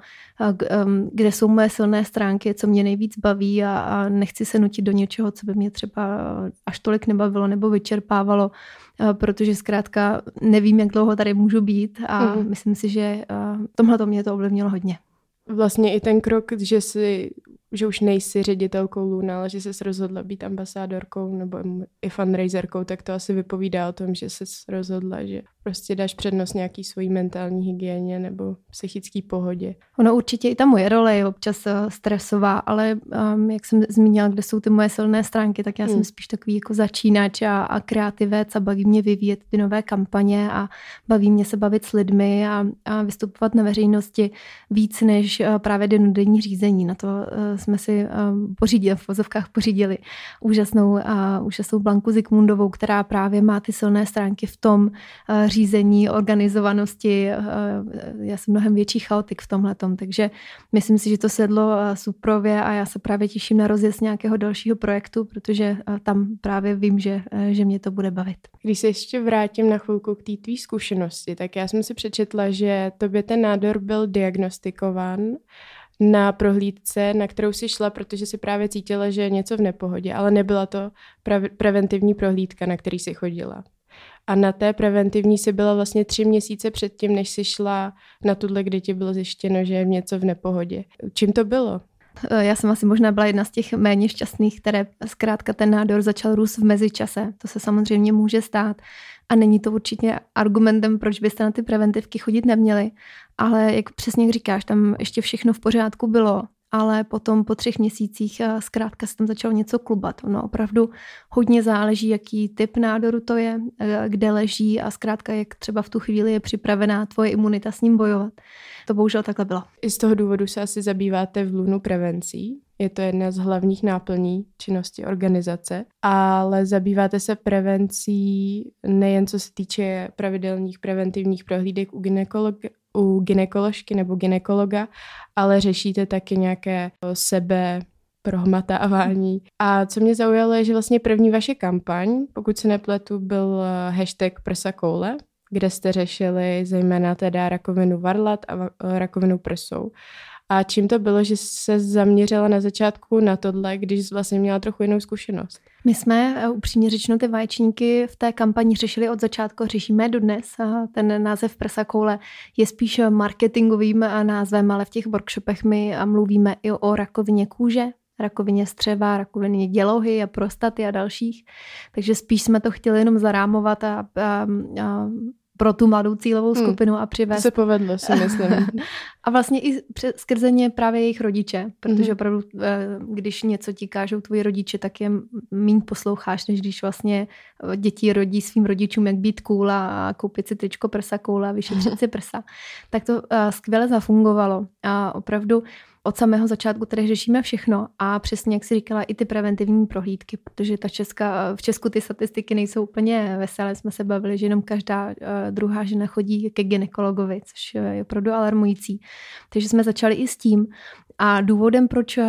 kde jsou moje silné stránky, co mě nejvíc baví a, a nechci se nutit do něčeho, co by mě třeba až tolik nebavilo nebo vyčerpávalo, protože zkrátka nevím, jak dlouho tady můžu být a mm. myslím si, že tomhle to mě to ovlivnilo hodně vlastně i ten krok, že si že už nejsi ředitelkou Luna, ale že jsi rozhodla být ambasádorkou nebo i fundraiserkou, tak to asi vypovídá o tom, že jsi rozhodla, že prostě dáš přednost nějaký svojí mentální hygieně nebo psychické pohodě. Ono určitě i ta moje role je občas eh, stresová, ale um, jak jsem zmínila, kde jsou ty moje silné stránky, tak já hmm. jsem spíš takový jako začínač a, a kreativec a baví mě vyvíjet ty nové kampaně a baví mě se bavit s lidmi a, a vystupovat na veřejnosti víc než uh, právě denodenní řízení. Na to uh, jsme si uh, pořídili, v vozovkách pořídili úžasnou, uh, úžasnou Blanku Zikmundovou, která právě má ty silné stránky v tom uh, řízení, organizovanosti. Já jsem mnohem větší chaotik v tomhle, takže myslím si, že to sedlo suprově a já se právě těším na rozjezd nějakého dalšího projektu, protože tam právě vím, že, že mě to bude bavit. Když se ještě vrátím na chvilku k té tvý zkušenosti, tak já jsem si přečetla, že tobě ten nádor byl diagnostikován na prohlídce, na kterou si šla, protože si právě cítila, že je něco v nepohodě, ale nebyla to pre- preventivní prohlídka, na který si chodila. A na té preventivní si byla vlastně tři měsíce předtím, než si šla na tuhle, kde ti bylo zjištěno, že je něco v nepohodě. Čím to bylo? Já jsem asi možná byla jedna z těch méně šťastných, které zkrátka ten nádor začal růst v mezičase. To se samozřejmě může stát. A není to určitě argumentem, proč byste na ty preventivky chodit neměli. Ale jak přesně říkáš, tam ještě všechno v pořádku bylo ale potom po třech měsících eh, zkrátka se tam začalo něco klubat. No opravdu hodně záleží, jaký typ nádoru to je, eh, kde leží a zkrátka jak třeba v tu chvíli je připravená tvoje imunita s ním bojovat. To bohužel takhle bylo. I z toho důvodu se asi zabýváte v Lunu prevencí. Je to jedna z hlavních náplní činnosti organizace, ale zabýváte se prevencí nejen co se týče pravidelných preventivních prohlídek u gynekologa, u ginekoložky nebo ginekologa, ale řešíte taky nějaké sebe prohmatávání. A co mě zaujalo je, že vlastně první vaše kampaň, pokud se nepletu, byl eh, hashtag prsa koule, kde jste řešili zejména teda rakovinu varlat a rakovinu prsou. A čím to bylo, že se zaměřila na začátku na tohle, když vlastně měla trochu jinou zkušenost? My jsme eh, upřímně řečeno ty vaječníky v té kampani řešili od začátku, řešíme dodnes. Ten název prsa koule je spíš marketingovým eh, názvem, ale v těch workshopech my eh, mluvíme i o rakovině kůže, rakovině střeva, rakovině dělohy a prostaty a dalších. Takže spíš jsme to chtěli jenom zarámovat a, a, a pro tu mladou cílovou hmm. skupinu hmm, a přivést. To se povedlo, si myslím. a vlastně i skrze ně právě jejich rodiče, protože hmm. opravdu, eh, když něco ti kážou tvoji rodiče, tak je méně posloucháš, než když vlastně eh, děti rodí svým rodičům, jak být cool a koupit si tričko prsa cool a vyšetřit si prsa. Tak to eh, skvěle zafungovalo a opravdu od samého začátku tady řešíme všechno a přesně, jak si říkala, i ty preventivní prohlídky, protože ta česká, v Česku ty statistiky nejsou úplně veselé. Jsme se bavili, že jenom každá uh, druhá žena chodí ke ginekologovi, což je opravdu alarmující. Takže jsme začali i s tím. A důvodem, proč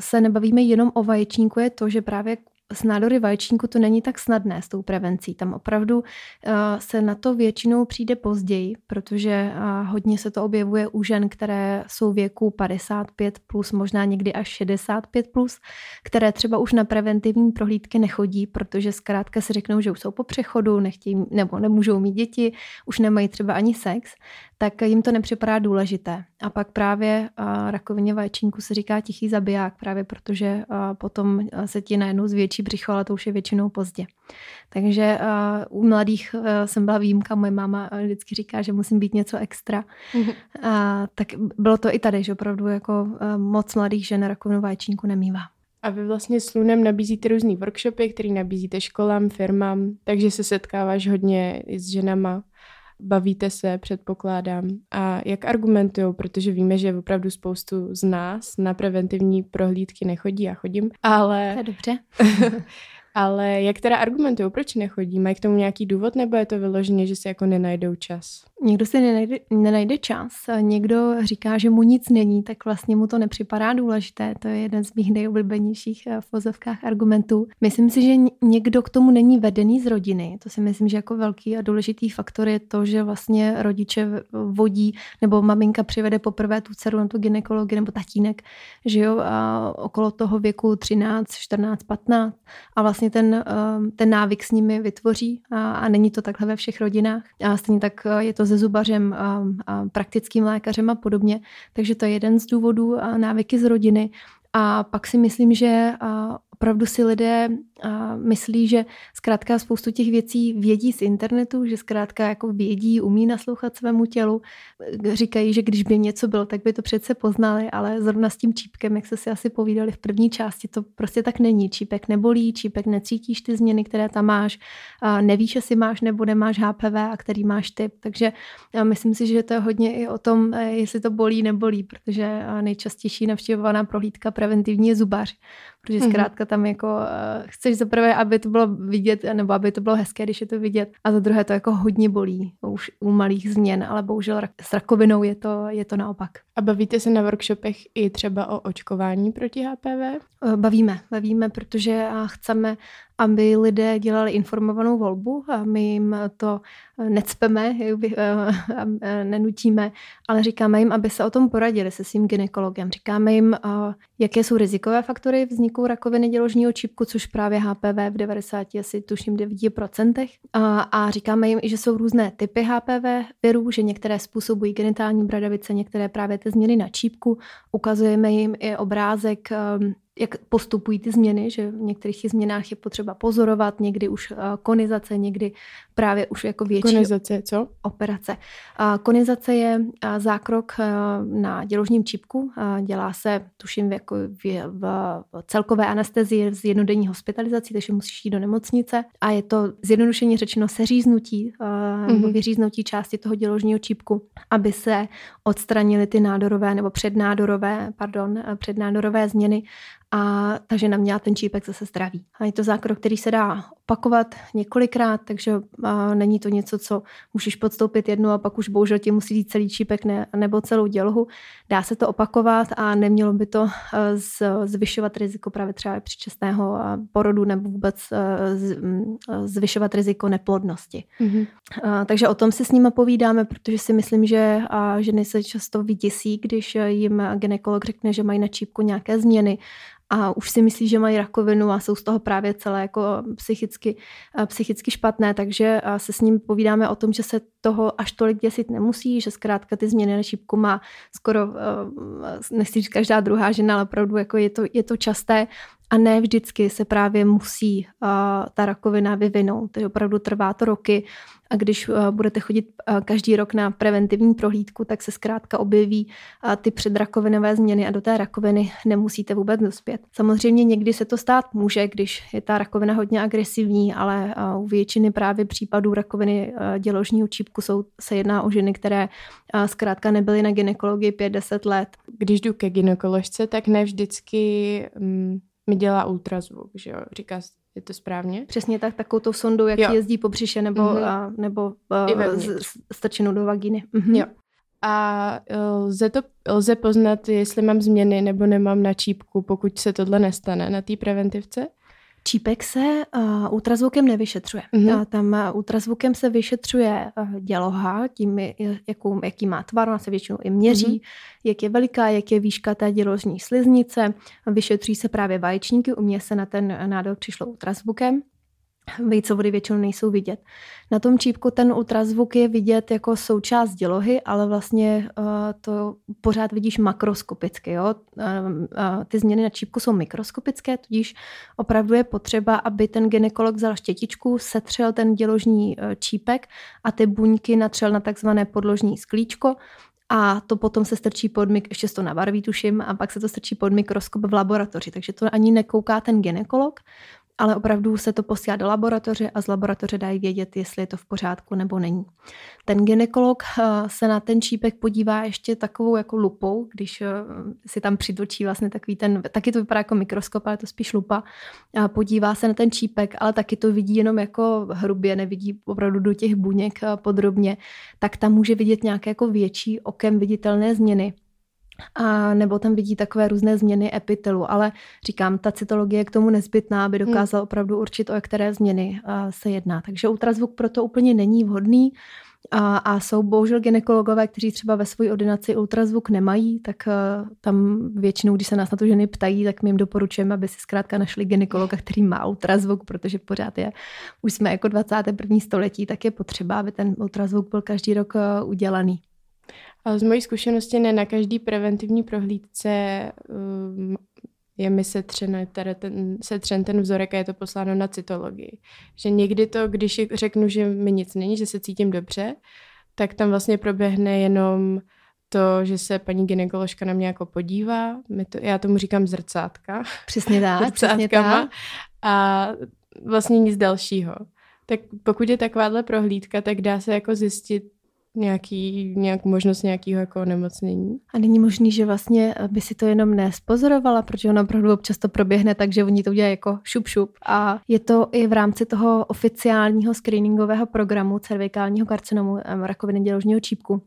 se nebavíme jenom o vaječníku, je to, že právě s nádory vaječníku to není tak snadné s tou prevencí. Tam opravdu uh, se na to většinou přijde později, protože uh, hodně se to objevuje u žen, které jsou věku 55 plus, možná někdy až 65 plus, které třeba už na preventivní prohlídky nechodí, protože zkrátka si řeknou, že už jsou po přechodu, nechtějí, nebo nemůžou mít děti, už nemají třeba ani sex, tak jim to nepřipadá důležité. A pak právě rakovině vaječníku se říká tichý zabiják, právě protože potom se ti najednou zvětší břicho, ale to už je většinou pozdě. Takže u mladých jsem byla výjimka, moje máma vždycky říká, že musím být něco extra. Mm-hmm. Uh, tak bylo to i tady, že opravdu jako moc mladých žen rakovinu vaječníku nemývá. A vy vlastně s Lunem nabízíte různý workshopy, které nabízíte školám, firmám, takže se setkáváš hodně i s ženama bavíte se, předpokládám. A jak argumentují, protože víme, že opravdu spoustu z nás na preventivní prohlídky nechodí, já chodím, ale... To je dobře. ale jak teda argumentují, proč nechodí? Mají k tomu nějaký důvod, nebo je to vyloženě, že si jako nenajdou čas? Někdo si nenajde, nenajde čas, někdo říká, že mu nic není, tak vlastně mu to nepřipadá důležité. To je jeden z mých nejoblíbenějších eh, v argumentů. Myslím si, že někdo k tomu není vedený z rodiny. To si myslím, že jako velký a důležitý faktor je to, že vlastně rodiče vodí nebo maminka přivede poprvé tu dceru na tu ginekologii nebo tatínek, že jo, a okolo toho věku 13, 14, 15 a vlastně ten, eh, ten návyk s nimi vytvoří a, a není to takhle ve všech rodinách. A stejně tak eh, je to se zubařem, a, a praktickým lékařem a podobně. Takže to je jeden z důvodů návyky z rodiny. A pak si myslím, že opravdu si lidé myslí, že zkrátka spoustu těch věcí vědí z internetu, že zkrátka jako vědí, umí naslouchat svému tělu. Říkají, že když by něco bylo, tak by to přece poznali, ale zrovna s tím čípkem, jak se si asi povídali v první části, to prostě tak není. Čípek nebolí, čípek necítíš ty změny, které tam máš, nevíš, jestli máš nebo nemáš HPV a který máš typ. Takže myslím si, že to je hodně i o tom, jestli to bolí, nebolí, protože nejčastější navštěvovaná prohlídka preventivní je zubař, protože mhm. zkrátka tam jako uh, chceš za prvé, aby to bylo vidět, nebo aby to bylo hezké, když je to vidět, a za druhé to jako hodně bolí už u malých změn, ale bohužel s rakovinou je to, je to naopak. A bavíte se na workshopech i třeba o očkování proti HPV? Eh, bavíme, bavíme, protože chceme, aby lidé dělali informovanou volbu a my jim to necpeme, nenutíme, ale říkáme jim, aby se o tom poradili se svým ginekologem. Říkáme jim, jaké jsou rizikové faktory vzniku rakoviny děložního čípku, což právě HPV v 90 asi tuším 9%. A, říkáme jim že jsou různé typy HPV virů, že některé způsobují genitální bradavice, některé právě ty změny na čípku. Ukazujeme jim i obrázek um, jak postupují ty změny, že v některých změnách je potřeba pozorovat, někdy už uh, konizace, někdy právě už jako větší konizace, co? operace. Konizace je zákrok na děložním čípku. Dělá se, tuším, jako v, v celkové anestezii z jednodenní hospitalizací, takže musíš jít do nemocnice. A je to zjednodušeně řečeno seříznutí mm-hmm. nebo vyříznutí části toho děložního čípku, aby se odstranily ty nádorové nebo přednádorové, pardon, přednádorové změny a ta žena měla ten čípek zase zdravý. A je to zákrok, který se dá opakovat několikrát, takže a není to něco, co můžeš podstoupit jednu a pak už bohužel ti musí jít celý čípek ne, nebo celou dělohu. Dá se to opakovat a nemělo by to z, zvyšovat riziko právě třeba předčasného porodu nebo vůbec z, zvyšovat riziko neplodnosti. Mm-hmm. A, takže o tom si s nimi povídáme, protože si myslím, že a ženy se často vyděsí, když jim ginekolog řekne, že mají na čípku nějaké změny a už si myslí, že mají rakovinu a jsou z toho právě celé jako psychicky, psychicky špatné, takže se s ním povídáme o tom, že se toho až tolik děsit nemusí, že zkrátka ty změny na šípku má skoro, nechci říct každá druhá žena, ale opravdu jako je to, je to časté a ne vždycky se právě musí uh, ta rakovina vyvinout. Takže opravdu trvá to roky a když uh, budete chodit uh, každý rok na preventivní prohlídku, tak se zkrátka objeví uh, ty předrakovinové změny a do té rakoviny nemusíte vůbec dospět. Samozřejmě někdy se to stát může, když je ta rakovina hodně agresivní, ale uh, u většiny právě případů rakoviny uh, děložního čípku jsou, se jedná o ženy, které uh, zkrátka nebyly na ginekologii 5-10 let. Když jdu ke ginekoložce, tak ne vždycky um mi dělá ultrazvuk, že jo, říká, je to správně? Přesně tak, takovou tou sondou, jak jo. jezdí po břiše nebo, mm-hmm. a, nebo a, z, strčenou do vagíny. Mm-hmm. Jo. A e, lze, to, lze poznat, jestli mám změny nebo nemám na čípku, pokud se tohle nestane na té preventivce? Čípek se uh, ultrazvukem nevyšetřuje. Mm-hmm. Uh, tam uh, ultrazvukem se vyšetřuje uh, děloha, tím, jakou, jaký má tvar, ona se většinou i měří, mm-hmm. jak je veliká, jak je výška té děložní sliznice. Vyšetří se právě vaječníky, u mě se na ten nádor přišlo ultrazvukem vejcovody většinou nejsou vidět. Na tom čípku ten ultrazvuk je vidět jako součást dělohy, ale vlastně uh, to pořád vidíš makroskopicky. Jo? Uh, uh, ty změny na čípku jsou mikroskopické, tudíž opravdu je potřeba, aby ten ginekolog vzal štětičku, setřel ten děložní čípek a ty buňky natřel na takzvané podložní sklíčko a to potom se strčí pod mik, ještě to nabarví tuším, a pak se to strčí pod mikroskop v laboratoři. Takže to ani nekouká ten ginekolog, ale opravdu se to posílá do laboratoře a z laboratoře dají vědět, jestli je to v pořádku nebo není. Ten ginekolog eh, se na ten čípek podívá ještě takovou jako lupou, když eh, si tam přitočí vlastně takový ten, taky to vypadá jako mikroskop, ale to spíš lupa, a podívá se na ten čípek, ale taky to vidí jenom jako hrubě, nevidí opravdu do těch buněk eh, podrobně, tak tam může vidět nějaké jako větší okem viditelné změny a nebo tam vidí takové různé změny epitelu, ale říkám, ta cytologie je k tomu nezbytná, aby hmm. dokázal opravdu určit, o které změny se jedná. Takže ultrazvuk proto úplně není vhodný a, a jsou bohužel ginekologové, kteří třeba ve své ordinaci ultrazvuk nemají, tak uh, tam většinou, když se nás na to ženy ptají, tak my jim doporučujeme, aby si zkrátka našli ginekologa, který má ultrazvuk, protože pořád je, už jsme jako 21. století, tak je potřeba, aby ten ultrazvuk byl každý rok uh, udělaný. Z mojí zkušenosti ne na každý preventivní prohlídce um, je mi setřen, teda ten, setřen ten vzorek a je to posláno na cytologii. Že někdy to, když řeknu, že mi nic není, že se cítím dobře, tak tam vlastně proběhne jenom to, že se paní gynekoložka na mě jako podívá, my to, já tomu říkám zrcátka. Přesně tak, přesně tak. A vlastně nic dalšího. Tak pokud je takováhle prohlídka, tak dá se jako zjistit, nějaký, nějak možnost nějakého jako onemocnění. A není možný, že vlastně by si to jenom nespozorovala, protože ono opravdu občas to proběhne tak, že oni to udělají jako šup šup. A je to i v rámci toho oficiálního screeningového programu cervikálního karcinomu rakoviny děložního čípku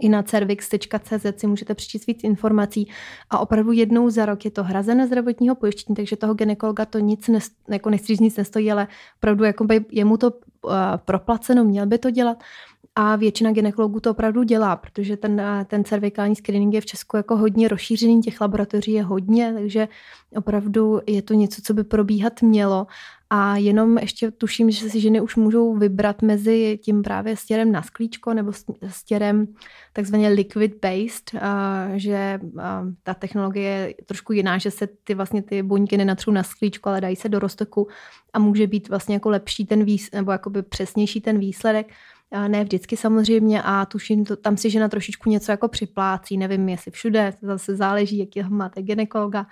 i na cervix.cz si můžete přečíst víc informací a opravdu jednou za rok je to hrazené zdravotního pojištění, takže toho ginekologa to nic, ne, jako nic nestojí, ale opravdu jakoby je mu to uh, proplaceno, měl by to dělat a většina ginekologů to opravdu dělá, protože ten, ten cervikální screening je v Česku jako hodně rozšířený, těch laboratoří je hodně, takže opravdu je to něco, co by probíhat mělo. A jenom ještě tuším, že si ženy už můžou vybrat mezi tím právě stěrem na sklíčko nebo stěrem takzvaně liquid based, že ta technologie je trošku jiná, že se ty vlastně ty buňky nenatřou na sklíčko, ale dají se do roztoku a může být vlastně jako lepší ten výsledek, nebo jakoby přesnější ten výsledek. Ne vždycky samozřejmě a tuším, to, tam si žena trošičku něco jako připlácí, nevím jestli všude, to zase záleží, jaký máte ginekologa,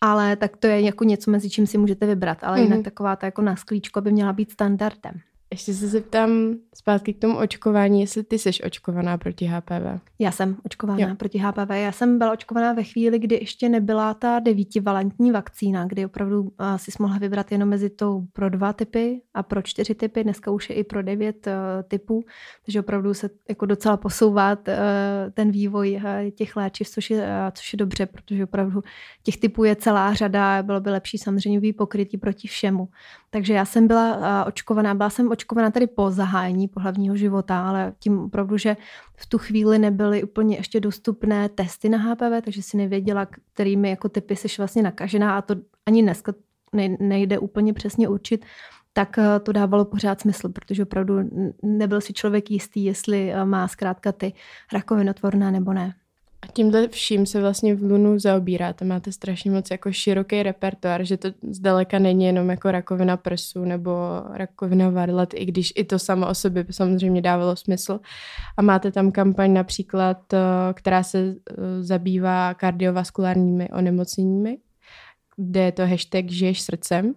ale tak to je jako něco, mezi čím si můžete vybrat, ale mm-hmm. jinak taková ta jako na sklíčko by měla být standardem. Ještě se zeptám zpátky k tomu očkování, jestli ty jsi očkovaná proti HPV. Já jsem očkovaná jo. proti HPV. Já jsem byla očkovaná ve chvíli, kdy ještě nebyla ta devítivalentní vakcína, kdy opravdu uh, si mohla vybrat jenom mezi tou pro dva typy a pro čtyři typy. Dneska už je i pro devět uh, typů, takže opravdu se jako docela posouvá uh, ten vývoj uh, těch léčiv, což je, uh, což je dobře, protože opravdu těch typů je celá řada. Bylo by lepší samozřejmě pokrytí proti všemu. Takže já jsem byla uh, očkovaná, byla jsem očkovaná tady po zahájení pohlavního života, ale tím opravdu, že v tu chvíli nebyly úplně ještě dostupné testy na HPV, takže si nevěděla, kterými jako typy jsi vlastně nakažená a to ani dneska nejde úplně přesně určit, tak uh, to dávalo pořád smysl, protože opravdu nebyl si člověk jistý, jestli uh, má zkrátka ty rakovinotvorná nebo ne. A tímhle vším se vlastně v Lunu zaobíráte. Máte strašně moc jako široký repertoár, že to zdaleka není jenom jako rakovina prsu nebo rakovina varlat, i když i to samo o sobě by samozřejmě dávalo smysl. A máte tam kampaň například, eh, která se eh, zabývá kardiovaskulárními onemocněními, kde je to hashtag žiješ srdcem.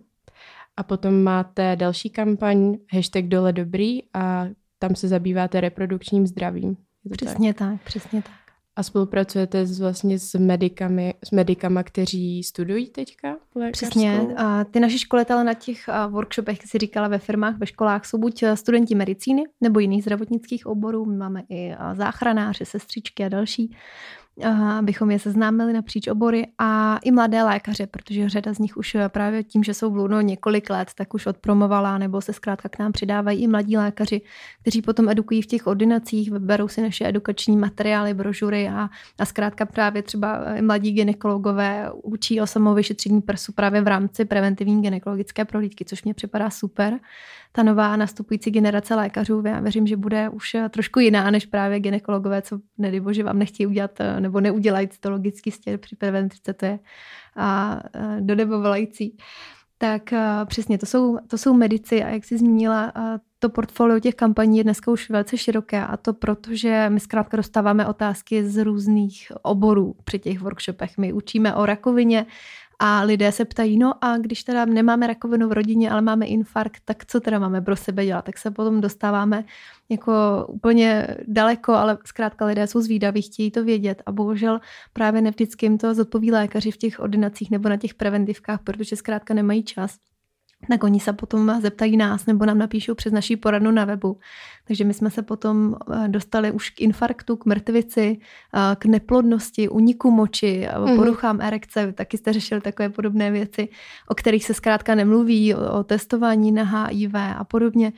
A potom máte další kampaň, hashtag dole dobrý a tam se zabýváte reprodukčním zdravím. Přesně tak? tak, přesně tak a spolupracujete s, vlastně s medikami, s medikama, kteří studují teďka lékařskou? Přesně. A ty naši školitelé na těch workshopech, jak jsi říkala, ve firmách, ve školách, jsou buď studenti medicíny nebo jiných zdravotnických oborů. My máme i záchranáře, sestřičky a další abychom je seznámili napříč obory a i mladé lékaře, protože řada z nich už právě tím, že jsou v Luno několik let, tak už odpromovala nebo se zkrátka k nám přidávají i mladí lékaři, kteří potom edukují v těch ordinacích, vyberou si naše edukační materiály, brožury a, a zkrátka právě třeba mladí ginekologové učí o samovyšetření prsu právě v rámci preventivní gynekologické prohlídky, což mě připadá super ta nová nastupující generace lékařů, já věřím, že bude už eh, trošku jiná než právě ginekologové, co nedibože vám nechtějí udělat eh, nebo neudělají cytologický stěr při preventrice, to je a, eh, volající. Tak přesně, to jsou, to jsou medici a jak jsi zmínila, to portfolio těch kampaní je dneska už velice široké a to proto, že my zkrátka dostáváme otázky z různých oborů při těch workshopech. My učíme o rakovině, a lidé se ptají, no a když teda nemáme rakovinu v rodině, ale máme infarkt, tak co teda máme pro sebe dělat? Tak se potom dostáváme jako úplně daleko, ale zkrátka lidé jsou zvídaví, chtějí to vědět a bohužel právě nevždycky jim to zodpoví lékaři v těch ordinacích nebo na těch preventivkách, protože zkrátka nemají čas tak oni se potom zeptají nás nebo nám napíšou přes naší poradnu na webu. Takže my jsme se potom eh, dostali už k infarktu, k mrtvici, eh, k neplodnosti, uniku moči, mm-hmm. poruchám erekce, taky jste řešili takové podobné věci, o kterých se zkrátka nemluví, o testování na HIV a podobně.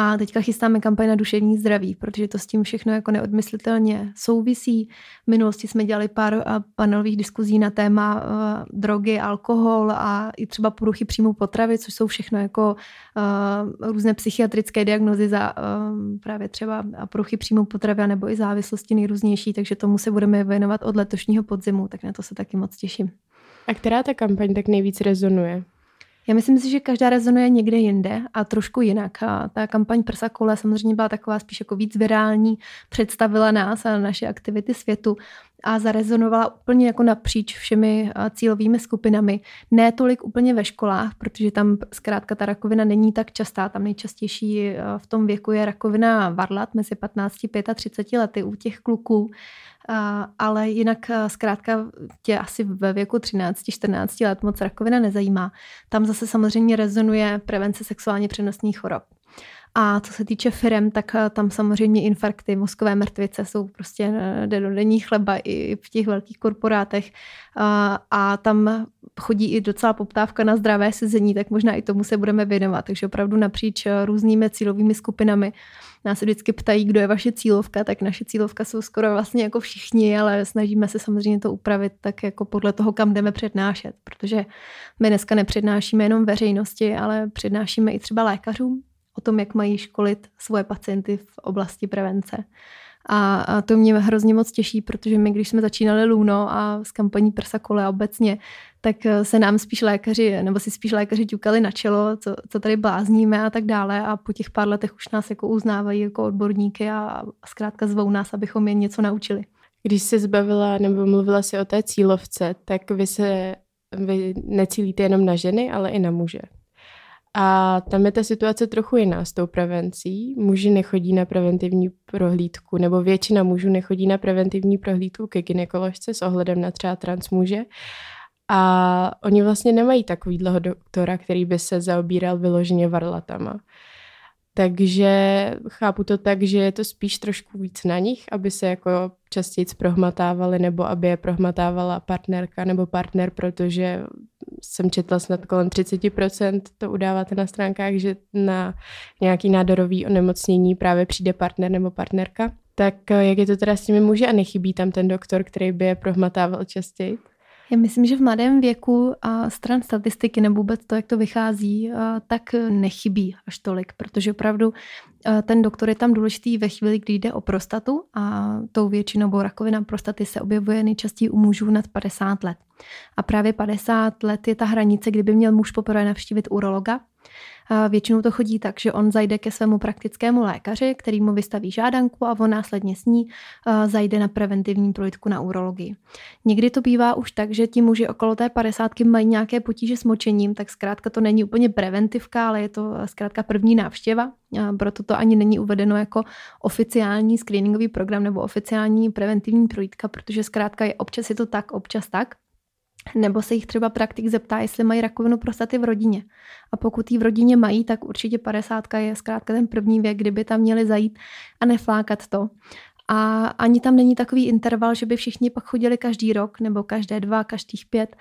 A teďka chystáme kampaň na duševní zdraví, protože to s tím všechno jako neodmyslitelně souvisí. V minulosti jsme dělali pár panelových diskuzí na téma uh, drogy, alkohol a i třeba poruchy příjmu potravy, což jsou všechno jako uh, různé psychiatrické diagnozy za uh, právě třeba poruchy příjmu potravy nebo i závislosti nejrůznější, takže tomu se budeme věnovat od letošního podzimu, tak na to se taky moc těším. A která ta kampaň tak nejvíc rezonuje? Já myslím si, že každá rezonuje někde jinde a trošku jinak. A ta kampaň Prsa kole samozřejmě byla taková spíš jako víc virální, představila nás a naše aktivity světu a zarezonovala úplně jako napříč všemi cílovými skupinami. Ne tolik úplně ve školách, protože tam zkrátka ta rakovina není tak častá. Tam nejčastější v tom věku je rakovina varlat mezi 15 a 35 lety u těch kluků ale jinak zkrátka tě asi ve věku 13-14 let moc rakovina nezajímá. Tam zase samozřejmě rezonuje prevence sexuálně přenosných chorob. A co se týče firem, tak eh, tam samozřejmě infarkty, mozkové mrtvice jsou prostě eh, denní chleba i v těch velkých korporátech. A, a tam chodí i docela poptávka na zdravé sezení, tak možná i tomu se budeme věnovat. Takže opravdu napříč eh, různými cílovými skupinami nás vždycky ptají, kdo je vaše cílovka, tak naše cílovka jsou skoro vlastně jako všichni, ale snažíme se samozřejmě to upravit tak jako podle toho, kam jdeme přednášet, protože my dneska nepřednášíme jenom veřejnosti, ale přednášíme i třeba lékařům, o tom, jak mají školit svoje pacienty v oblasti prevence. A, to mě hrozně moc těší, protože my, když jsme začínali Luno a s kampaní Prsa kole obecně, tak eh, se nám spíš lékaři, nebo si spíš lékaři ťukali na čelo, co, co tady blázníme a tak dále a po těch pár letech už nás jako uznávají jako odborníky a, a zkrátka zvou nás, abychom je něco naučili. Když se zbavila nebo mluvila si o té cílovce, tak vy se vy necílíte jenom na ženy, ale i na muže. A tam je ta situace trochu jiná s tou prevencí. Muži nechodí na preventivní prohlídku, nebo většina mužů nechodí na preventivní prohlídku ke ginekoložce s ohledem na třeba transmuže. A oni vlastně nemají takový doktora, který by se zaobíral vyloženě varlatama. Takže chápu to tak, že je to spíš trošku víc na nich, aby se jako častěji prohmatávali nebo aby je prohmatávala partnerka nebo partner, protože jsem četla snad kolem 30% to udáváte na stránkách, že na nějaký nádorový onemocnění právě přijde partner nebo partnerka. Tak jak je to teda s těmi muži a nechybí tam ten doktor, který by je prohmatával častěji? Já myslím, že v mladém věku a stran statistiky nebo vůbec to, jak to vychází, tak nechybí až tolik, protože opravdu ten doktor je tam důležitý ve chvíli, kdy jde o prostatu a tou většinou rakovina prostaty se objevuje nejčastěji u mužů nad 50 let. A právě 50 let je ta hranice, kdyby měl muž poprvé navštívit urologa, Většinou to chodí tak, že on zajde ke svému praktickému lékaři, který mu vystaví žádanku a on následně s ní zajde na preventivní projitku na urologii. Někdy to bývá už tak, že ti muži okolo té padesátky mají nějaké potíže s močením, tak zkrátka to není úplně preventivka, ale je to zkrátka první návštěva, proto to ani není uvedeno jako oficiální screeningový program nebo oficiální preventivní projítka, protože zkrátka je občas je to tak, občas tak. Nebo se jich třeba praktik zeptá, jestli mají rakovinu prostaty v rodině. A pokud ji v rodině mají, tak určitě 50 je zkrátka ten první věk, kdyby tam měli zajít a neflákat to. A ani tam není takový interval, že by všichni pak chodili každý rok nebo každé dva, každých pět.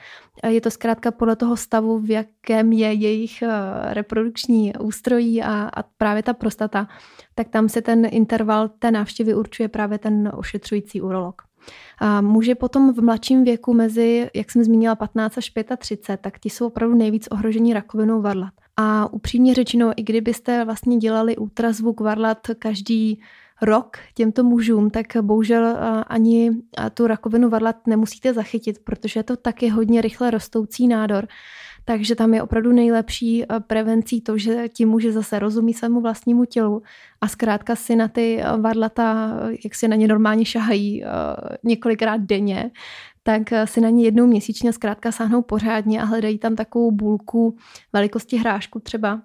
Je to zkrátka podle toho stavu, v jakém je jejich eh, reprodukční ústrojí a, a právě ta prostata, tak tam se ten interval té návštěvy určuje právě ten ošetřující urolog. A muži potom v mladším věku mezi, jak jsem zmínila, 15 až 35, tak ti jsou opravdu nejvíc ohrožení rakovinou varlat. A upřímně řečeno, i kdybyste vlastně dělali ultrazvuk varlat každý rok těmto mužům, tak bohužel ani tu rakovinu varlat nemusíte zachytit, protože je to taky hodně rychle rostoucí nádor. Takže tam je opravdu nejlepší eh, prevencí to, že ti muži zase rozumí svému vlastnímu tělu a zkrátka si na ty eh, varlata, eh, jak si na ně normálně šahají několikrát denně, tak si na ně jednou měsíčně zkrátka sáhnou pořádně a hledají tam takovou bůlku velikosti hrášku třeba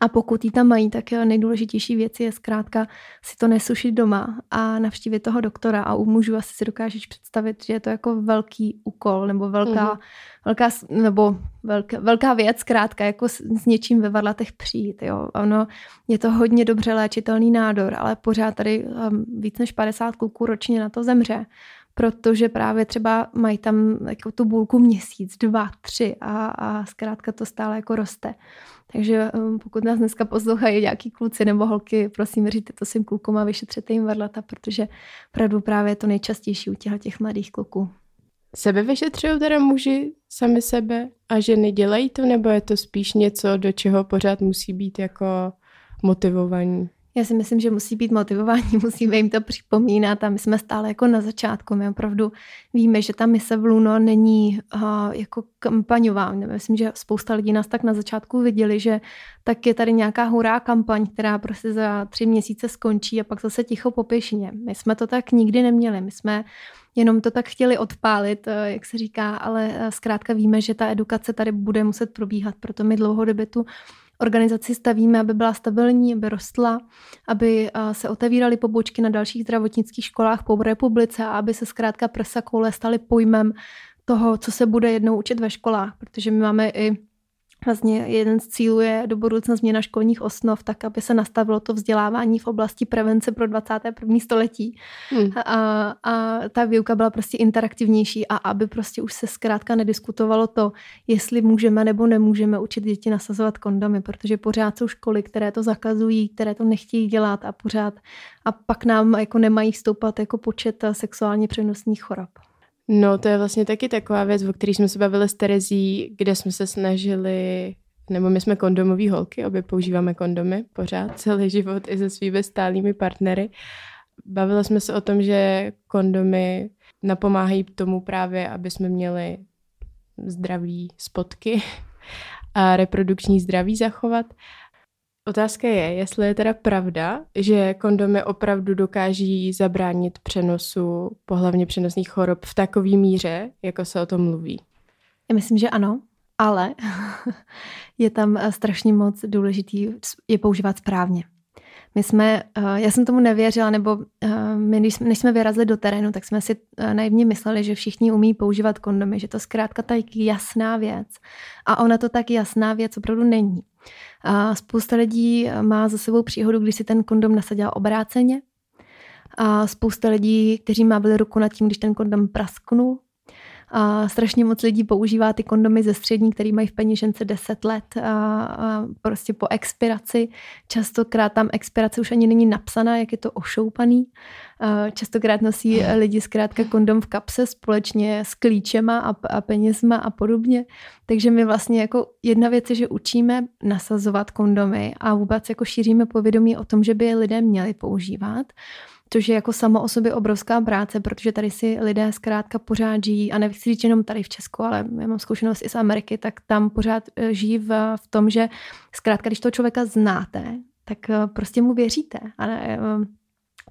a pokud ji tam mají, tak nejdůležitější věc je zkrátka si to nesušit doma a navštívit toho doktora. A u mužů asi si dokážeš představit, že je to jako velký úkol nebo velká, mm-hmm. velká, nebo velká, velká věc, zkrátka jako s, s něčím ve varlatech přijít. Jo. Ono je to hodně dobře léčitelný nádor, ale pořád tady um, víc než 50 kluků ročně na to zemře protože právě třeba mají tam jako tu bůlku měsíc, dva, tři a, a zkrátka to stále jako roste. Takže um, pokud nás dneska poslouchají nějaký kluci nebo holky, prosím, říte to svým klukům a vyšetřete jim varlata, protože opravdu právě je to nejčastější u těch, těch mladých kluků. Sebe vyšetřují teda muži sami sebe a ženy dělají to, nebo je to spíš něco, do čeho pořád musí být jako motivovaní? Já si myslím, že musí být motivování, musíme jim to připomínat a my jsme stále jako na začátku. My opravdu víme, že ta mise v Luno není uh, jako kampaňová. Myslím, že spousta lidí nás tak na začátku viděli, že tak je tady nějaká hurá kampaň, která prostě za tři měsíce skončí a pak zase ticho po pěšině. My jsme to tak nikdy neměli. My jsme jenom to tak chtěli odpálit, jak se říká, ale zkrátka víme, že ta edukace tady bude muset probíhat, proto my dlouhodobě tu organizaci stavíme, aby byla stabilní, aby rostla, aby se otevíraly pobočky na dalších zdravotnických školách po republice a aby se zkrátka prsa koule staly pojmem toho, co se bude jednou učit ve školách, protože my máme i Vlastně jeden z cílů je do budoucna změna školních osnov, tak aby se nastavilo to vzdělávání v oblasti prevence pro 21. století. Hmm. A, a ta výuka byla prostě interaktivnější a aby prostě už se zkrátka nediskutovalo to, jestli můžeme nebo nemůžeme učit děti nasazovat kondomy, protože pořád jsou školy, které to zakazují, které to nechtějí dělat a pořád a pak nám jako nemají stoupat jako počet sexuálně přenosných chorob. No, to je vlastně taky taková věc, o které jsme se bavili s Terezí, kde jsme se snažili, nebo my jsme kondomový holky, obě používáme kondomy pořád celý život i se svými stálými partnery. Bavili jsme se o tom, že kondomy napomáhají tomu právě, aby jsme měli zdraví spotky a reprodukční zdraví zachovat. Otázka je, jestli je teda pravda, že kondomy opravdu dokáží zabránit přenosu pohlavně přenosných chorob v takové míře, jako se o tom mluví. Já myslím, že ano, ale je tam eh, strašně moc důležitý je používat správně. My jsme, eh, já jsem tomu nevěřila, nebo eh, my, když jsme, než jsme vyrazili do terénu, tak jsme si naivně mysleli, že všichni umí používat kondomy, že to zkrátka tak jasná věc. A ona to tak jasná věc opravdu není. A spousta lidí má za sebou příhodu, když si ten kondom nasadila obráceně. A spousta lidí, kteří mávili ruku nad tím, když ten kondom prasknul. A strašně moc lidí používá ty kondomy ze střední, který mají v peněžence 10 let a, a prostě po expiraci. Častokrát tam expirace už ani není napsaná, jak je to ošoupaný. A častokrát nosí lidi zkrátka kondom v kapse společně s klíčema a, a penězma a podobně. Takže my vlastně jako jedna věc je, že učíme nasazovat kondomy a vůbec jako šíříme povědomí o tom, že by je lidé měli používat což je jako samo o sobě obrovská práce, protože tady si lidé zkrátka pořád žijí, a nechci říct jenom tady v Česku, ale já mám zkušenost i z Ameriky, tak tam pořád eh, žijí v, v tom, že zkrátka, když toho člověka znáte, tak eh, prostě mu věříte. A ne, eh,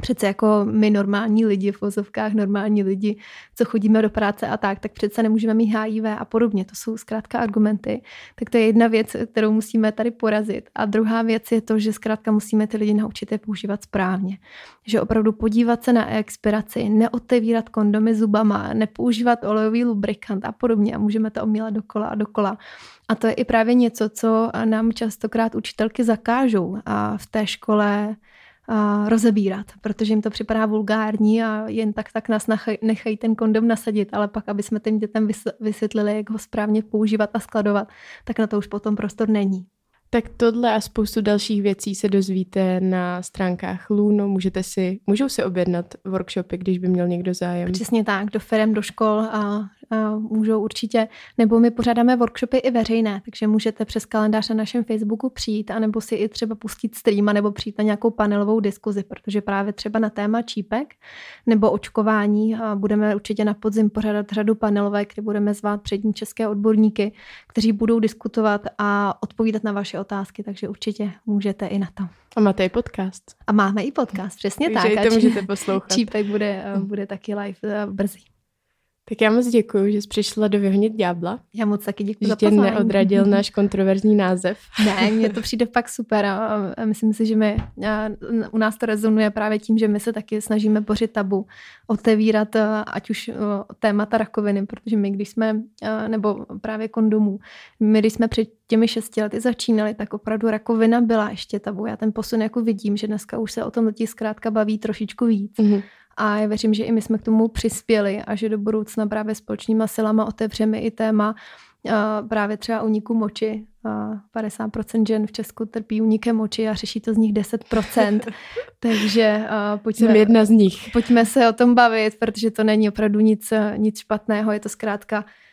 přece jako my normální lidi v vozovkách, normální lidi, co chodíme do práce a tak, tak přece nemůžeme mít HIV a podobně. To jsou zkrátka argumenty. Tak to je jedna věc, kterou musíme tady porazit. A druhá věc je to, že zkrátka musíme ty lidi naučit je používat správně. Že opravdu podívat se na expiraci, neotevírat kondomy zubama, nepoužívat olejový lubrikant a podobně. A můžeme to omílat dokola a dokola. A to je i právě něco, co nám častokrát učitelky zakážou a v té škole rozebírat, protože jim to připadá vulgární a jen tak tak nás nechají ten kondom nasadit, ale pak, aby jsme těm dětem vysvětlili, jak ho správně používat a skladovat, tak na to už potom prostor není. Tak tohle a spoustu dalších věcí se dozvíte na stránkách Luno. Můžete si, můžou si objednat workshopy, když by měl někdo zájem. Přesně tak, do firm, do škol a můžou určitě, nebo my pořádáme workshopy i veřejné, takže můžete přes kalendář na našem Facebooku přijít, anebo si i třeba pustit stream, nebo přijít na nějakou panelovou diskuzi, protože právě třeba na téma čípek nebo očkování budeme určitě na podzim pořádat řadu panelové, kde budeme zvát přední české odborníky, kteří budou diskutovat a odpovídat na vaše otázky, takže určitě můžete i na to. A máte i podcast. A máme i podcast, přesně takže tak. Takže to můžete poslouchat. Čípek bude, bude taky live brzy. Tak já moc děkuji, že jsi přišla do Vyhonit ďábla. Já moc taky děkuji za pozvání. neodradil náš kontroverzní název. Ne, mně to přijde fakt super a myslím si, že my, a u nás to rezonuje právě tím, že my se taky snažíme bořit tabu, otevírat ať už témata rakoviny, protože my, když jsme, nebo právě kondomů, my, když jsme před těmi šesti lety začínali, tak opravdu rakovina byla ještě tabu. Já ten posun jako vidím, že dneska už se o tom lidi zkrátka baví trošičku víc. Mm-hmm. A já věřím, že i my jsme k tomu přispěli a že do budoucna právě společnýma silama otevřeme i téma právě třeba uniku moči. 50% žen v Česku trpí unikem moči a řeší to z nich 10%. Takže pojďme, Jsem jedna z nich. pojďme se o tom bavit, protože to není opravdu nic, nic špatného. Je to zkrátka Eh,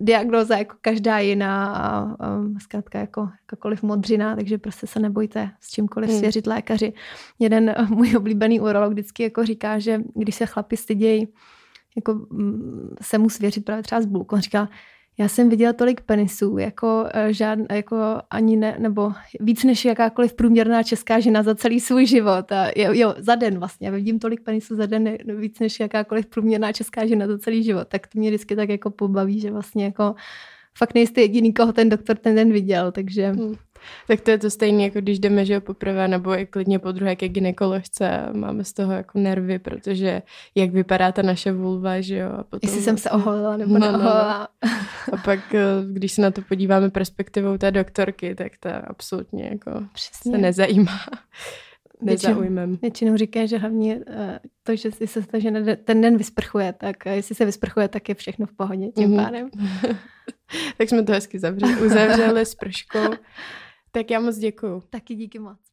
diagnoza jako každá jiná a, zkrátka jako jakákoliv modřina, takže prostě se nebojte s čímkoliv hmm. svěřit lékaři. Jeden eh, můj oblíbený urolog vždycky jako říká, že když se chlapi stydějí jako mm, se mu svěřit právě třeba z bulku, on říká, já jsem viděla tolik penisů, jako, eh, žád, jako ani ne, nebo víc než jakákoliv průměrná česká žena za celý svůj život. A jo, jo, za den vlastně. Já vidím tolik penisů za den víc než jakákoliv průměrná česká žena za celý život. Tak to mě vždycky tak jako pobaví, že vlastně jako fakt nejste jediný, koho ten doktor ten den viděl, takže... Hmm. Tak to je to stejné, jako když jdeme, že jo, poprvé nebo i klidně po druhé ke gynekoložce a máme z toho jako nervy, protože jak vypadá ta naše vulva, že jo. A potom Jestli jsem se oholila nebo no, neoholila. No, no. A pak, eh, když se na to podíváme perspektivou té doktorky, tak ta absolutně jako Přesně. se nezajímá. Nezaujmem. Většinou říká, že hlavně eh, to, že si se že ten den vysprchuje, tak jestli se vysprchuje, tak je všechno v pohodě tím mm-hmm. pádem. tak jsme to hezky zavřeli, uzavřeli s prškou. Tak já moc děkuju. Taky díky moc.